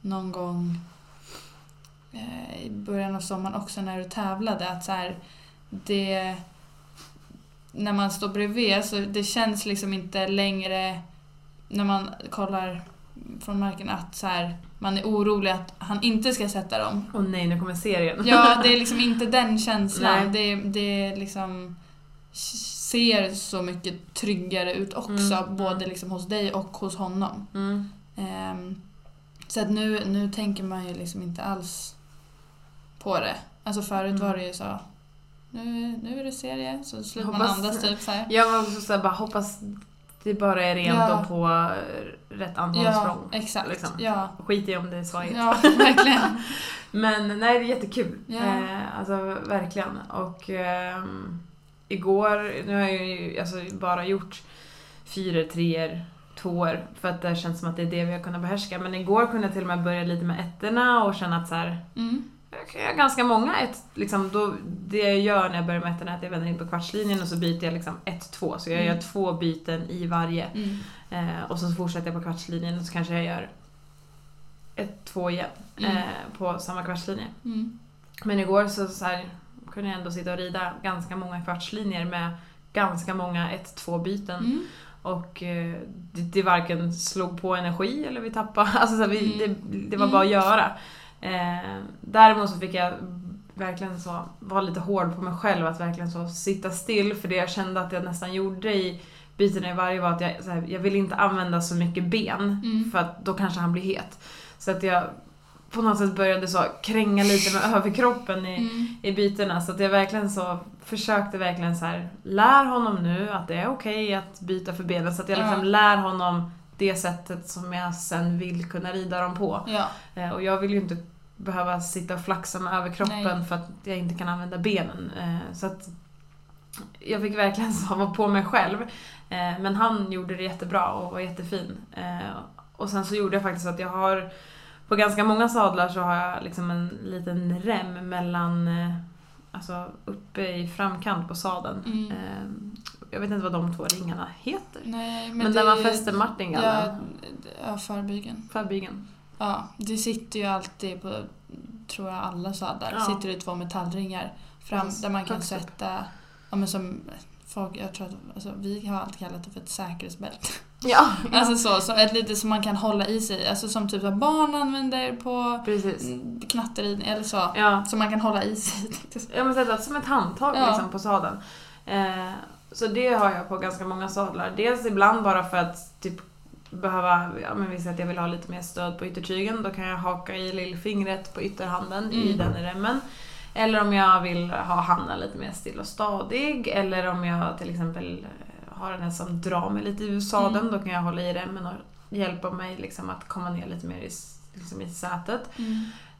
någon gång eh, i början av sommaren också när du tävlade att så här, det... När man står bredvid så det känns liksom inte längre när man kollar från marken att så här, man är orolig att han inte ska sätta dem. Åh nej, nu kommer serien. Ja, det är [laughs] liksom inte den känslan. Nej. Det, det liksom ser så mycket tryggare ut också, Mm, både liksom hos dig och hos honom. Mm. Ehm, så att nu, nu tänker man ju liksom inte alls på det. Alltså förut Mm. var det ju så, nu, nu är det serie, så slutar man andas typ så här. Jag var också såhär, bara hoppas det bara är rent Ja. och på eh, rätt antal Ja, exakt. liksom. Ja, Skit i om det är svajigt. ja, verkligen. [laughs] Men nej, det är jättekul. Ja. Eh, alltså verkligen. Och ehm, igår, nu har jag ju alltså, bara gjort fyra, treor, tvåor för att det känns som att det är det vi har kunnat behärska. Men igår kunde jag till och med börja lite med ettorna och känna att så här, Mm. Jag kan ganska många ett, liksom, då, Det jag gör när jag börjar ettorna är att jag vänder in på kvartslinjen och så byter jag liksom ett, två. Så jag Mm. gör två byten i varje. Mm. Eh, och så fortsätter jag på kvartslinjen och så kanske jag gör ett, två igen Mm. eh, på samma kvartslinje. Mm. Men igår så, så här, kunde jag ändå sitta och rida ganska många kvartslinjer med ganska många ett, två byten. Mm. Och eh, det, det varken slog på energi eller vi tappade. [laughs] Alltså så här, vi, det, det var bara att göra. Eh, däremot så fick jag verkligen så vara lite hård på mig själv att verkligen så sitta still för det jag kände att jag nästan gjorde i bytena i varje var att jag, så här, jag ville inte använda så mycket ben Mm. för att då kanske han blir het. Så att jag på något sätt började så kränga lite med överkroppen i, Mm. i bytena så att jag verkligen så försökte verkligen så här lär honom nu att det är okej att byta för benen så att jag liksom Ja. lär honom det sättet som jag sen vill kunna rida dem på. Ja. Eh, och jag vill ju inte behöva sitta och flaxa med överkroppen Nej. för att jag inte kan använda benen. Eh, så att jag fick verkligen [laughs] så vara på mig själv. Eh, men han gjorde det jättebra och var jättefin. Och sen så gjorde jag faktiskt att jag har på ganska många sadlar så har jag liksom en liten rem mellan Alltså uppe i framkant på sadeln. Mm. Eh, jag vet inte vad de två ringarna heter. Nej, men, Men, det där man fäster martingallen. Ja, ja, förbygeln. Förbygeln. Ja, det sitter ju alltid på, tror jag, alla sadlar. Ja. sitter det två metallringar fram Precis, där man kan sätta, ja men som folk, jag tror att, alltså, vi har alltid kallat det för ett säkerhetsbälte. Ja, Alltså så, så ett litet som man kan hålla i sig, alltså som typ vad barn använder på precis. knatteridning eller så. Ja, Som man kan hålla i sig. Ja men sätta som ett handtag Ja. liksom på sadeln. Eh, så det har jag på ganska många sadlar. Dels ibland bara för att typ behöva, ja men vi säger att jag vill ha lite mer stöd på yttertygen, då kan jag haka i lillfingret på ytterhanden i Mm. den i remmen. Eller om jag vill ha handen lite mer still och stadig, eller om jag till exempel har den här som drar mig lite ur sadeln, Mm. då kan jag hålla i remmen och hjälpa mig liksom att komma ner lite mer i, liksom i sätet.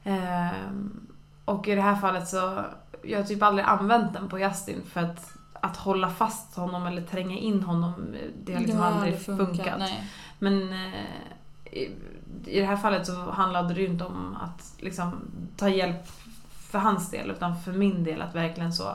Ehm, och i det här fallet så, jag har typ aldrig använt den på Justin för att, att hålla fast honom eller tränga in honom, det har liksom aldrig funkat. Nej. Men eh, i, i det här fallet så handlade det ju inte om att liksom ta hjälp för hans del utan för min del att verkligen så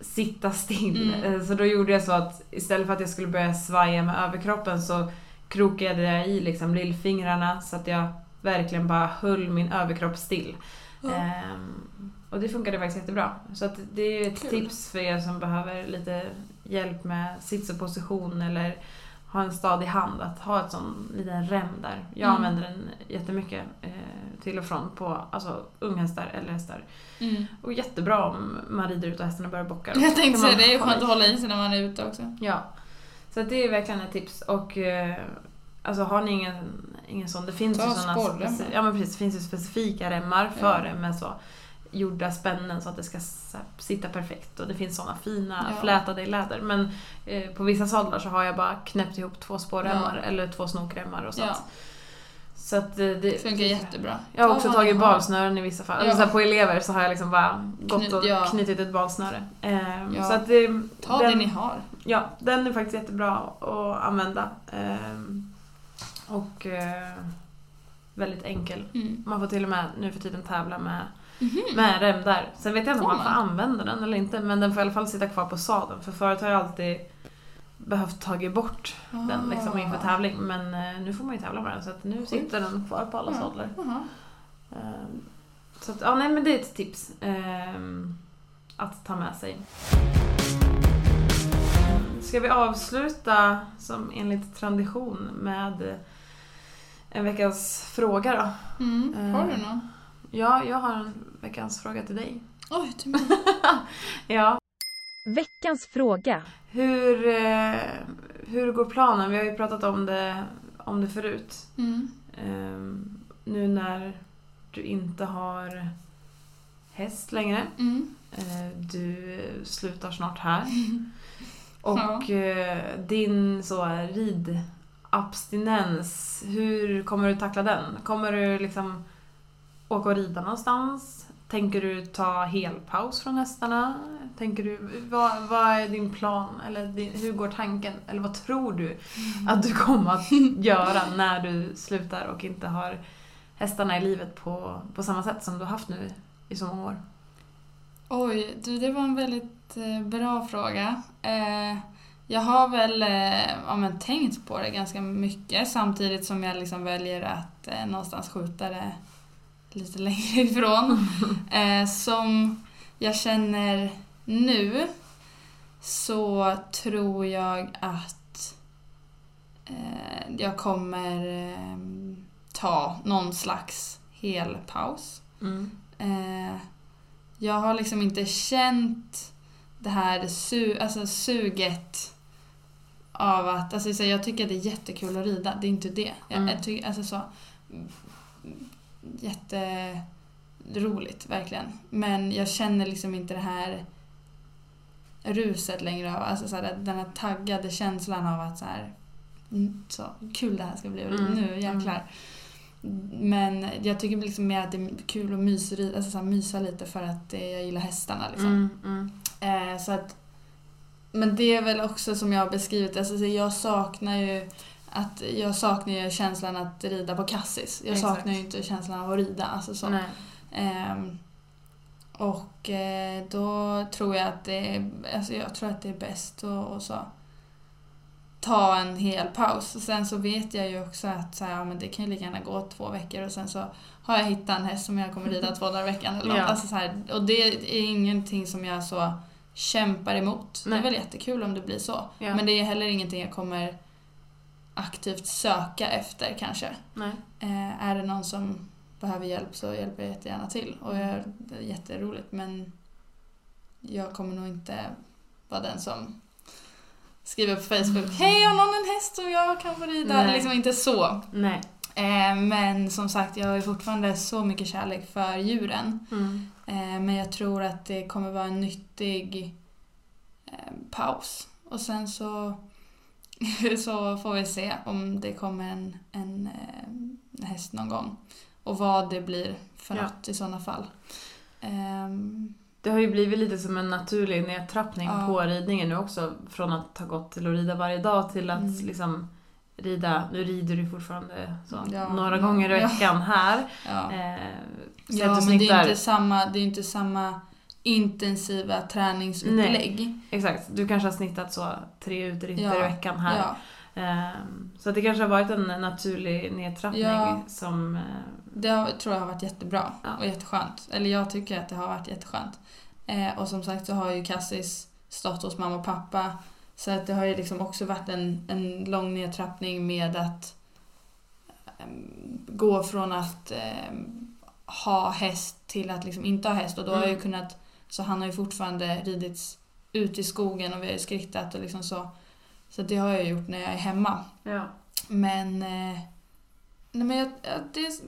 sitta still. Mm. Eh, Så då gjorde jag så att istället för att jag skulle börja svaja med överkroppen så krokade jag i liksom lillfingrarna så att jag verkligen bara höll min överkropp still. Ja. Ehm, och det funkade faktiskt jättebra. Så att det är ett Kul. tips för er som behöver lite hjälp med sits och position eller ha en stadig hand, att ha ett sån liten rem där. Jag Mm. använder den jättemycket eh, till och från på alltså, unghästar eller hästar. Mm. Och jättebra om man rider ut och hästarna börjar bocka. [laughs] Jag tänkte säga det, är skönt att hålla i sig när man är ute också. Ja. Så det är verkligen ett tips. Och eh, alltså har ni ingen, ingen sån, det finns Ta ju speci- ja, men precis, det finns ju specifika remmar för Ja. det med så gjorda spännen så att det ska sitta perfekt. Och det finns såna fina Ja. flätade i läder. Men eh, på vissa sadlar så har jag bara knäppt ihop två spårremmar Ja. eller två snokremmar och sånt. Ja, Så att eh, det det funkar jättebra. jag har också vad tagit balsnören i vissa fall. Ja. Eller så på elever så har jag liksom bara gått och ja. knutit ett balsnöre. Ehm, Ja. Så att det, Ta det ni har. Ja, den är faktiskt jättebra att använda. Ehm, och eh, väldigt enkel. Mm. Man får till och med nu för tiden tävla med, Mhm. med rem där. Sen vet jag inte om man får använda den eller inte, men den får i alla fall sitta kvar på sadeln. För förut har jag alltid behövt tagit bort den liksom inför Ah. tävling. Men eh, nu får man ju tävla med den, så att nu sitter den kvar på alla sadlar. Ehm, Så att, ja, nej men det är ett tips ehm, att ta med sig. Ska vi avsluta som enligt tradition med en veckans fråga då? Mm. Har du Eh. någon? Ja, jag har en veckans fråga till dig. Oj, till mig. [laughs] Ja. Veckans fråga. Hur, eh, hur går planen? Vi har ju pratat om det, om det förut. Mm. Ehm, nu när du inte har häst längre. Mm. Eh, Du slutar snart här. [laughs] Och eh, din så ridabstinens, hur kommer du tackla den? Kommer du liksom åka och rida någonstans? Tänker du ta helpaus från hästarna? Tänker du, vad, vad är din plan? Eller din, hur går tanken? Eller vad tror du att du kommer att [laughs] göra när du slutar och inte har hästarna i livet på, på samma sätt som du har haft nu i så många år? Oj, du, det var en väldigt eh, bra fråga. Eh, jag har väl eh, ja, men, tänkt på det ganska mycket samtidigt som jag liksom väljer att eh, någonstans skjuta det lite längre [laughs] ifrån. Eh, som jag känner nu så tror jag att eh, jag kommer eh, ta någon slags hel paus. Mm. Eh, jag har liksom inte känt det här su alltså suget av att... Alltså så jag tycker att det är jättekul att rida, det är inte det. Jag, Mm. jag tycker, alltså så... Jätteroligt, verkligen. Men jag känner liksom inte det här ruset längre. av- Alltså så här, den här taggade känslan av att så här... mm, Så kul det här ska bli, Mm, nu jäklar. Men jag tycker liksom mer att det är kul att mysa, alltså så här, mysa lite för att jag gillar hästarna. Liksom. Mm, mm. Eh, så att, men det är väl också som jag har beskrivit, alltså, så jag saknar ju att jag saknar ju känslan att rida på kassis. Jag Exakt. saknar ju inte känslan av att rida. Alltså så. Ehm, och eh, då tror jag att det är, alltså jag tror att det är bäst att och så ta en hel paus. Och sen så vet jag ju också att så här, ja, men det kan ju lika gärna gå två veckor och sen så har jag hittat en häst som jag kommer rida [laughs] två dagar i veckan. Eller något. Ja. alltså, så här, och det är ingenting som jag så kämpar emot. Det Nej. är väl jättekul om det blir så. Ja. Men det är heller ingenting jag kommer aktivt söka efter kanske. Eh, är det någon som behöver hjälp så hjälper jag jättegärna till. Och jag, det är jätteroligt men jag kommer nog inte vara den som skriver på Facebook Hej, har någon en häst som jag kan få rida? Nej. Liksom inte så. Nej. Eh, men som sagt, jag har fortfarande så mycket kärlek för djuren. Mm. Eh, men jag tror att det kommer vara en nyttig eh, paus. Och sen så, [laughs] så får vi se om det kommer en, en, eh, häst någon gång. Och vad det blir för Ja. något i sådana fall. Ehm, Det har ju blivit lite som en naturlig nedtrappning Ja. på ridningen nu också. Från att ha gått till att rida varje dag till att Mm. liksom rida, nu rider du fortfarande så, Ja. några gånger i Ja. veckan här. ja. Eh, ja, men det är, inte samma, det är inte samma intensiva träningsupplägg. Exakt, du kanske har snittat så tre uteritter Ja. i veckan här. Ja, Ehm, Så det kanske har varit en naturlig nedtrappning Ja. som... eh, det har, tror jag har varit jättebra Ja. och jätteskönt. Eller jag tycker att det har varit jätteskönt. Eh, och som sagt så har ju Cassis stått hos mamma och pappa. Så att det har ju liksom också varit en, en lång nedtrappning med att ehm, gå från att ehm, ha häst till att liksom inte ha häst. Och då har jag ju Mm. kunnat, så han har ju fortfarande ridits ut i skogen och vi har ju skrittat och liksom så. Så det har jag gjort när jag är hemma. Ja. Men... Eh, nej men jag, jag- det,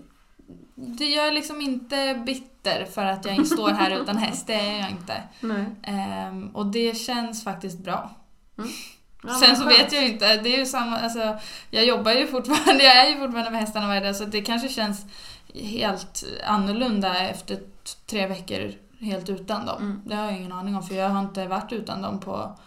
det jag är liksom inte bitter för att jag inte står här [laughs] utan häst. Det är jag inte. Nej. Ehm, och det känns faktiskt bra. Ja, Sen så skönt. vet jag ju inte. Det är ju samma, alltså, jag jobbar ju fortfarande, [laughs] jag är ju fortfarande med hästarna varje dag så det kanske känns helt annorlunda efter tre veckor helt utan dem. Mm. Det har jag ingen aning om för jag har inte varit utan dem på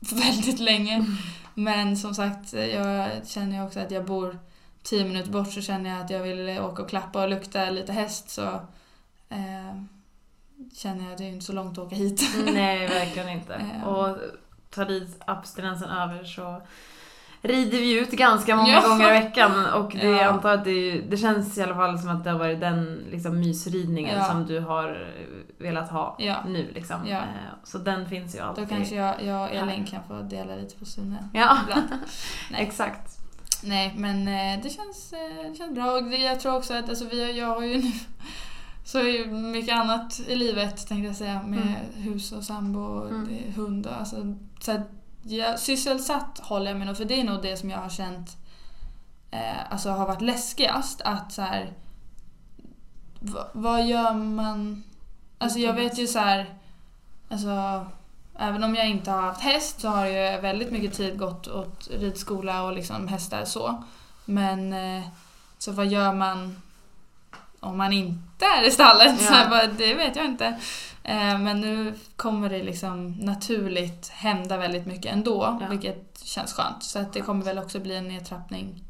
[laughs] väldigt länge. Mm. Men som sagt, jag känner ju också att jag bor tio minuter bort så känner jag att jag vill åka och klappa och lukta lite häst så eh, känner jag att det är inte så långt att åka hit. Nej, verkligen inte. [laughs] Ehm. Och tar dit abstinensen över så rider vi ut ganska många Ja. gånger i veckan och det, Ja. antar att det, det känns i alla fall som att det har varit den liksom, mysridningen Ja. som du har velat ha Ja. nu. Liksom. Eh, Så den finns ju Då alltid. kanske jag, jag och Elin kan få dela lite på synen. Ja. [laughs] Nej. exakt. Nej, men eh, det känns, eh, det känns bra. Och det, jag tror också att alltså, vi, jag har ju nu så mycket annat i livet tänkte jag säga med hus och sambo och Mm. hund och alltså, så att jag, sysselsatt håller jag nog för det är nog det som jag har känt eh, alltså har varit läskigast att så här va, vad gör man Alltså jag vet ju så här alltså Även om jag inte har haft häst så har ju väldigt mycket tid gått åt ridskola och liksom hästar så. Men eh, så vad gör man om man inte är i stallet? Ja. Så här, det vet jag inte. Eh, men nu kommer det liksom naturligt hända väldigt mycket ändå, Ja. vilket känns skönt. Så att det kommer väl också bli en nedtrappning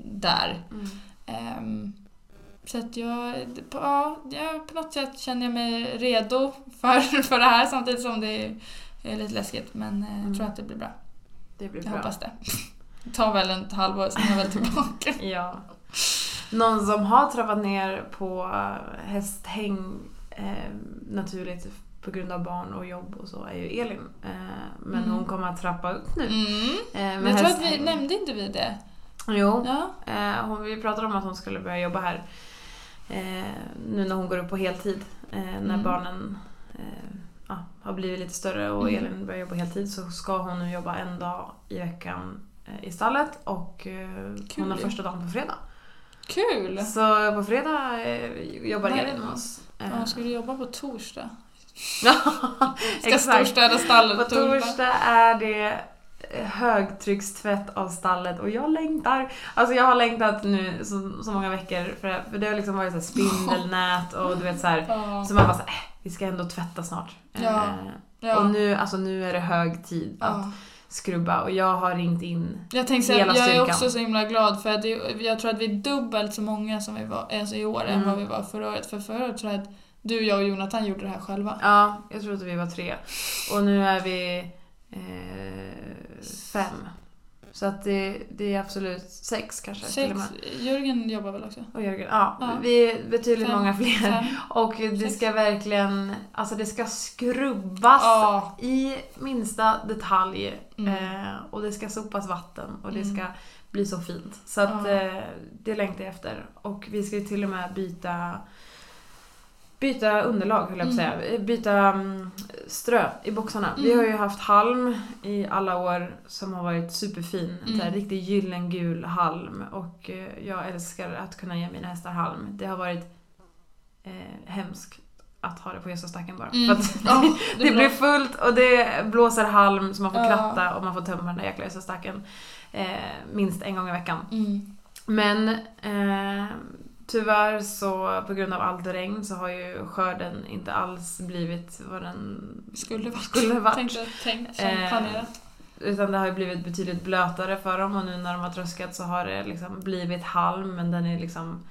där. Mm. Ehm, så att jag, ja, på något sätt känner jag mig redo för, [laughs] för det här samtidigt som det är, lite läskigt. Men eh, jag Mm. tror att det blir bra. Det blir Jag bra. hoppas det. Det tar väl ett halvår, sen är jag väl tillbaka. [laughs] Ja. Någon som har trappat ner på eh, hästhäng eh, naturligt på grund av barn och jobb och så är ju Elin. Eh, men Mm. hon kommer att trappa upp nu. Mm. Eh, Men jag tror att vi, nämnde inte vi det? Jo. Ja. Eh, hon, vi pratade om att hon skulle börja jobba här. Eh, nu när hon går upp på heltid. Eh, när Mm. barnen ja, har blivit lite större och Mm. Elin börjar jobba heltid så ska hon nu jobba en dag i veckan i stallet och eh, hon har första dagen på fredag. Kul! Så på fredag jobbar Elin med oss. Ja, ska du jobba på torsdag? [laughs] Ska storstäda stallet På torsdag? torsdag är det eh, högtryckstvätt av stallet och jag längtar. Alltså jag har längtat nu så, så många veckor för, det- för det har liksom varit så spindelnät och du vet så här. [laughs] Ja. Så man bara så här, äh, vi ska ändå tvätta snart. Ja. Eh, Ja. Och nu, alltså nu är det hög tid att. Skrubba och jag har ringt in Jag tänkte Hela jag är också så himla glad för att jag tror att vi är dubbelt så många som vi var alltså i år än Mm. vad vi var förra året. För förra året tror jag att du, jag och Jonathan gjorde det här själva. Ja, jag tror att vi var tre. Och nu är vi eh, fem. Så att det, det är absolut sex kanske till och med. Sex. Jörgen jobbar väl också? Och Jörgen, ja, Ja. vi är betydligt Fem, många fler. fem, Och det sex. ska verkligen, alltså det ska skrubbas Ja. i minsta detalj. Mm. Eh, och det ska sopas vatten och det Mm. ska bli så fint. Så att Ja. eh, det längtar jag efter. Och vi ska ju till och med byta Byta underlag höll jag på att Mm. säga. Byta mm, strö i boxarna. Vi Mm. har ju haft halm i alla år som har varit superfin. Mm. här riktig gyllengul halm. Och eh, jag älskar att kunna ge mina hästar halm. Det har varit eh, hemskt att ha det på gödselstacken bara. Mm. För att Ja, [laughs] det det blir fullt och det blåser halm så man får kratta och man får tömma den där jäkla gödselstacken. Eh, minst en gång i veckan. Mm. Men eh, tyvärr så på grund av allt regn så har ju skörden inte alls blivit vad den Skulle varit. skulle varit. Tänkte, tänkt, Eh, planerat. Utan det har ju blivit betydligt blötare för dem och nu när de har tröskat så har det liksom blivit halm men den är liksom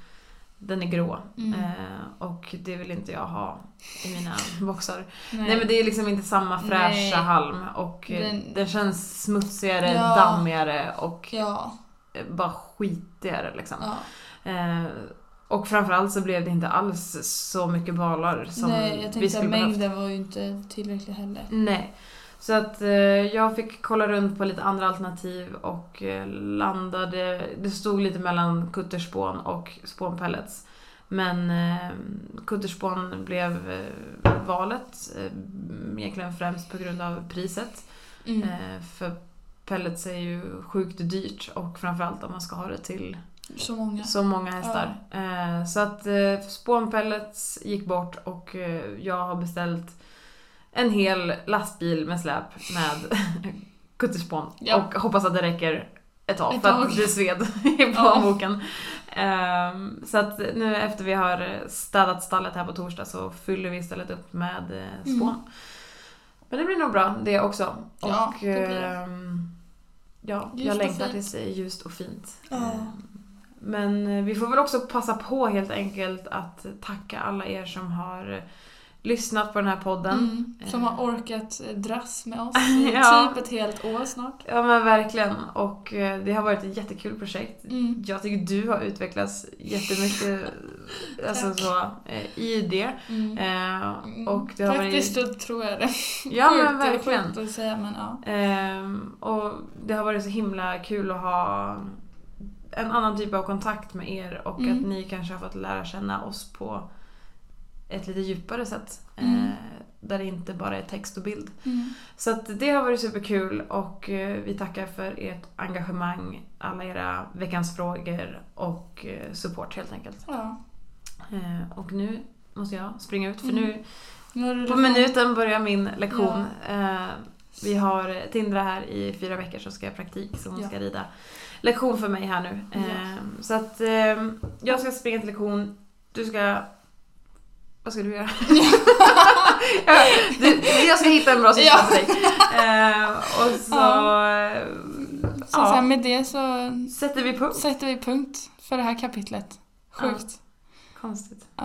den är grå. Mm. Eh, och det vill inte jag ha i mina [laughs] boxar. Nej. Nej men det är liksom inte samma fräscha Nej. halm och eh, Den- den, känns smutsigare, Ja. dammigare och Ja. eh, bara skitigare liksom. ja. Eh, och framförallt så blev det inte alls så mycket balar som Nej, jag vi tänkte att skulle behövt. mängden var ju inte tillräcklig heller. Nej. Så att eh, jag fick kolla runt på lite andra alternativ och eh, landade... Det stod lite mellan kutterspån och spånpellets. Men eh, kutterspån blev eh, valet. Eh, egentligen främst på grund av priset. Mm. Eh, för pellets är ju sjukt dyrt och framförallt om man ska ha det till Så många. så många hästar. Eh, så att eh, spånpellets gick bort och eh, jag har beställt en hel lastbil med släp med [laughs] kutterspån. Ja. Och hoppas att det räcker ett tag Ett för tag. att det sved [laughs] i plånboken. Ehm, så att nu efter vi har städat stallet här på torsdag så fyller vi istället upp med eh, spån. Mm. Men det blir nog bra det också. Ja, och, det blir det. ehm, ja, jag längtar tills det är ljust och fint. Ja. Men eh, vi får väl också passa på helt enkelt att tacka alla er som har lyssnat på den här podden. Mm. Som Eh. har orkat eh, dras med oss [laughs] i Ja. typ ett helt år snart. Ja men verkligen. Och eh, det har varit ett jättekul projekt. Mm. Jag tycker du har utvecklats jättemycket [laughs] alltså så, eh, i det. Mm. Eh, och det har Faktiskt varit... så tror jag det. Ja men Sjukt- verkligen. Sjukt att säga men ja. Ehm, och det har varit så himla kul att ha en annan typ av kontakt med er och Mm. att ni kanske har fått lära känna oss på ett lite djupare sätt. Mm. Eh, där det inte bara är text och bild. Mm. Så att det har varit superkul och eh, vi tackar för ert engagemang, alla era veckans frågor och eh, support helt enkelt. Ja. Eh, och nu måste jag springa ut för Mm. nu på minuten börjar min lektion. Eh, vi har Tindra här i fyra veckor så ska jag praktik så hon Ja. ska rida lektion för mig här nu. Ja. Eh, så att eh, jag ska springa till lektion, du ska... Vad ska du göra? [laughs] Ja, du, jag ska hitta en bra Ja. för dig. Eh, och så... Ja. eh, Så, så ja, med det så sätter vi punkt. sätter vi punkt för det här kapitlet. Sjukt. Konstigt. Ja.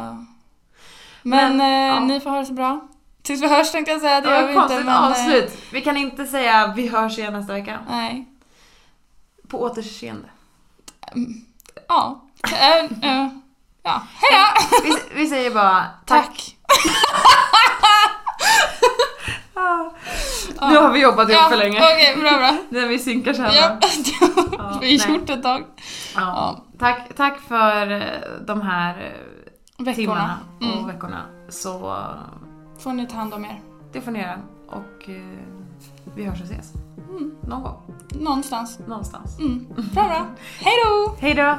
Men, Men, eh, ja. ni får ha det så bra. Tills vi hörs tänkte jag säga, det Det gör vi inte. Men, eh, avslut. Vi kan inte säga vi hörs igen nästa vecka. nej. På återseende. Ja. Äh, ja. Hejdå! Vi, vi säger bara tack. Tack. [laughs] Nu har vi jobbat ihop Ja, för länge. Okej, bra bra. [laughs] När vi synkar här Ja, [laughs] har vi nej. gjort ett tag. Ja. Ja. Tack, tack för eh, de här Veckorna. timmarna och Mm. veckorna. Så Får ni ta hand om er. det får ni göra. Och vi hörs och ses. Mm. Någon gång. Någonstans. Någonstans. Mm. Bra bra. Hej då! Hej då!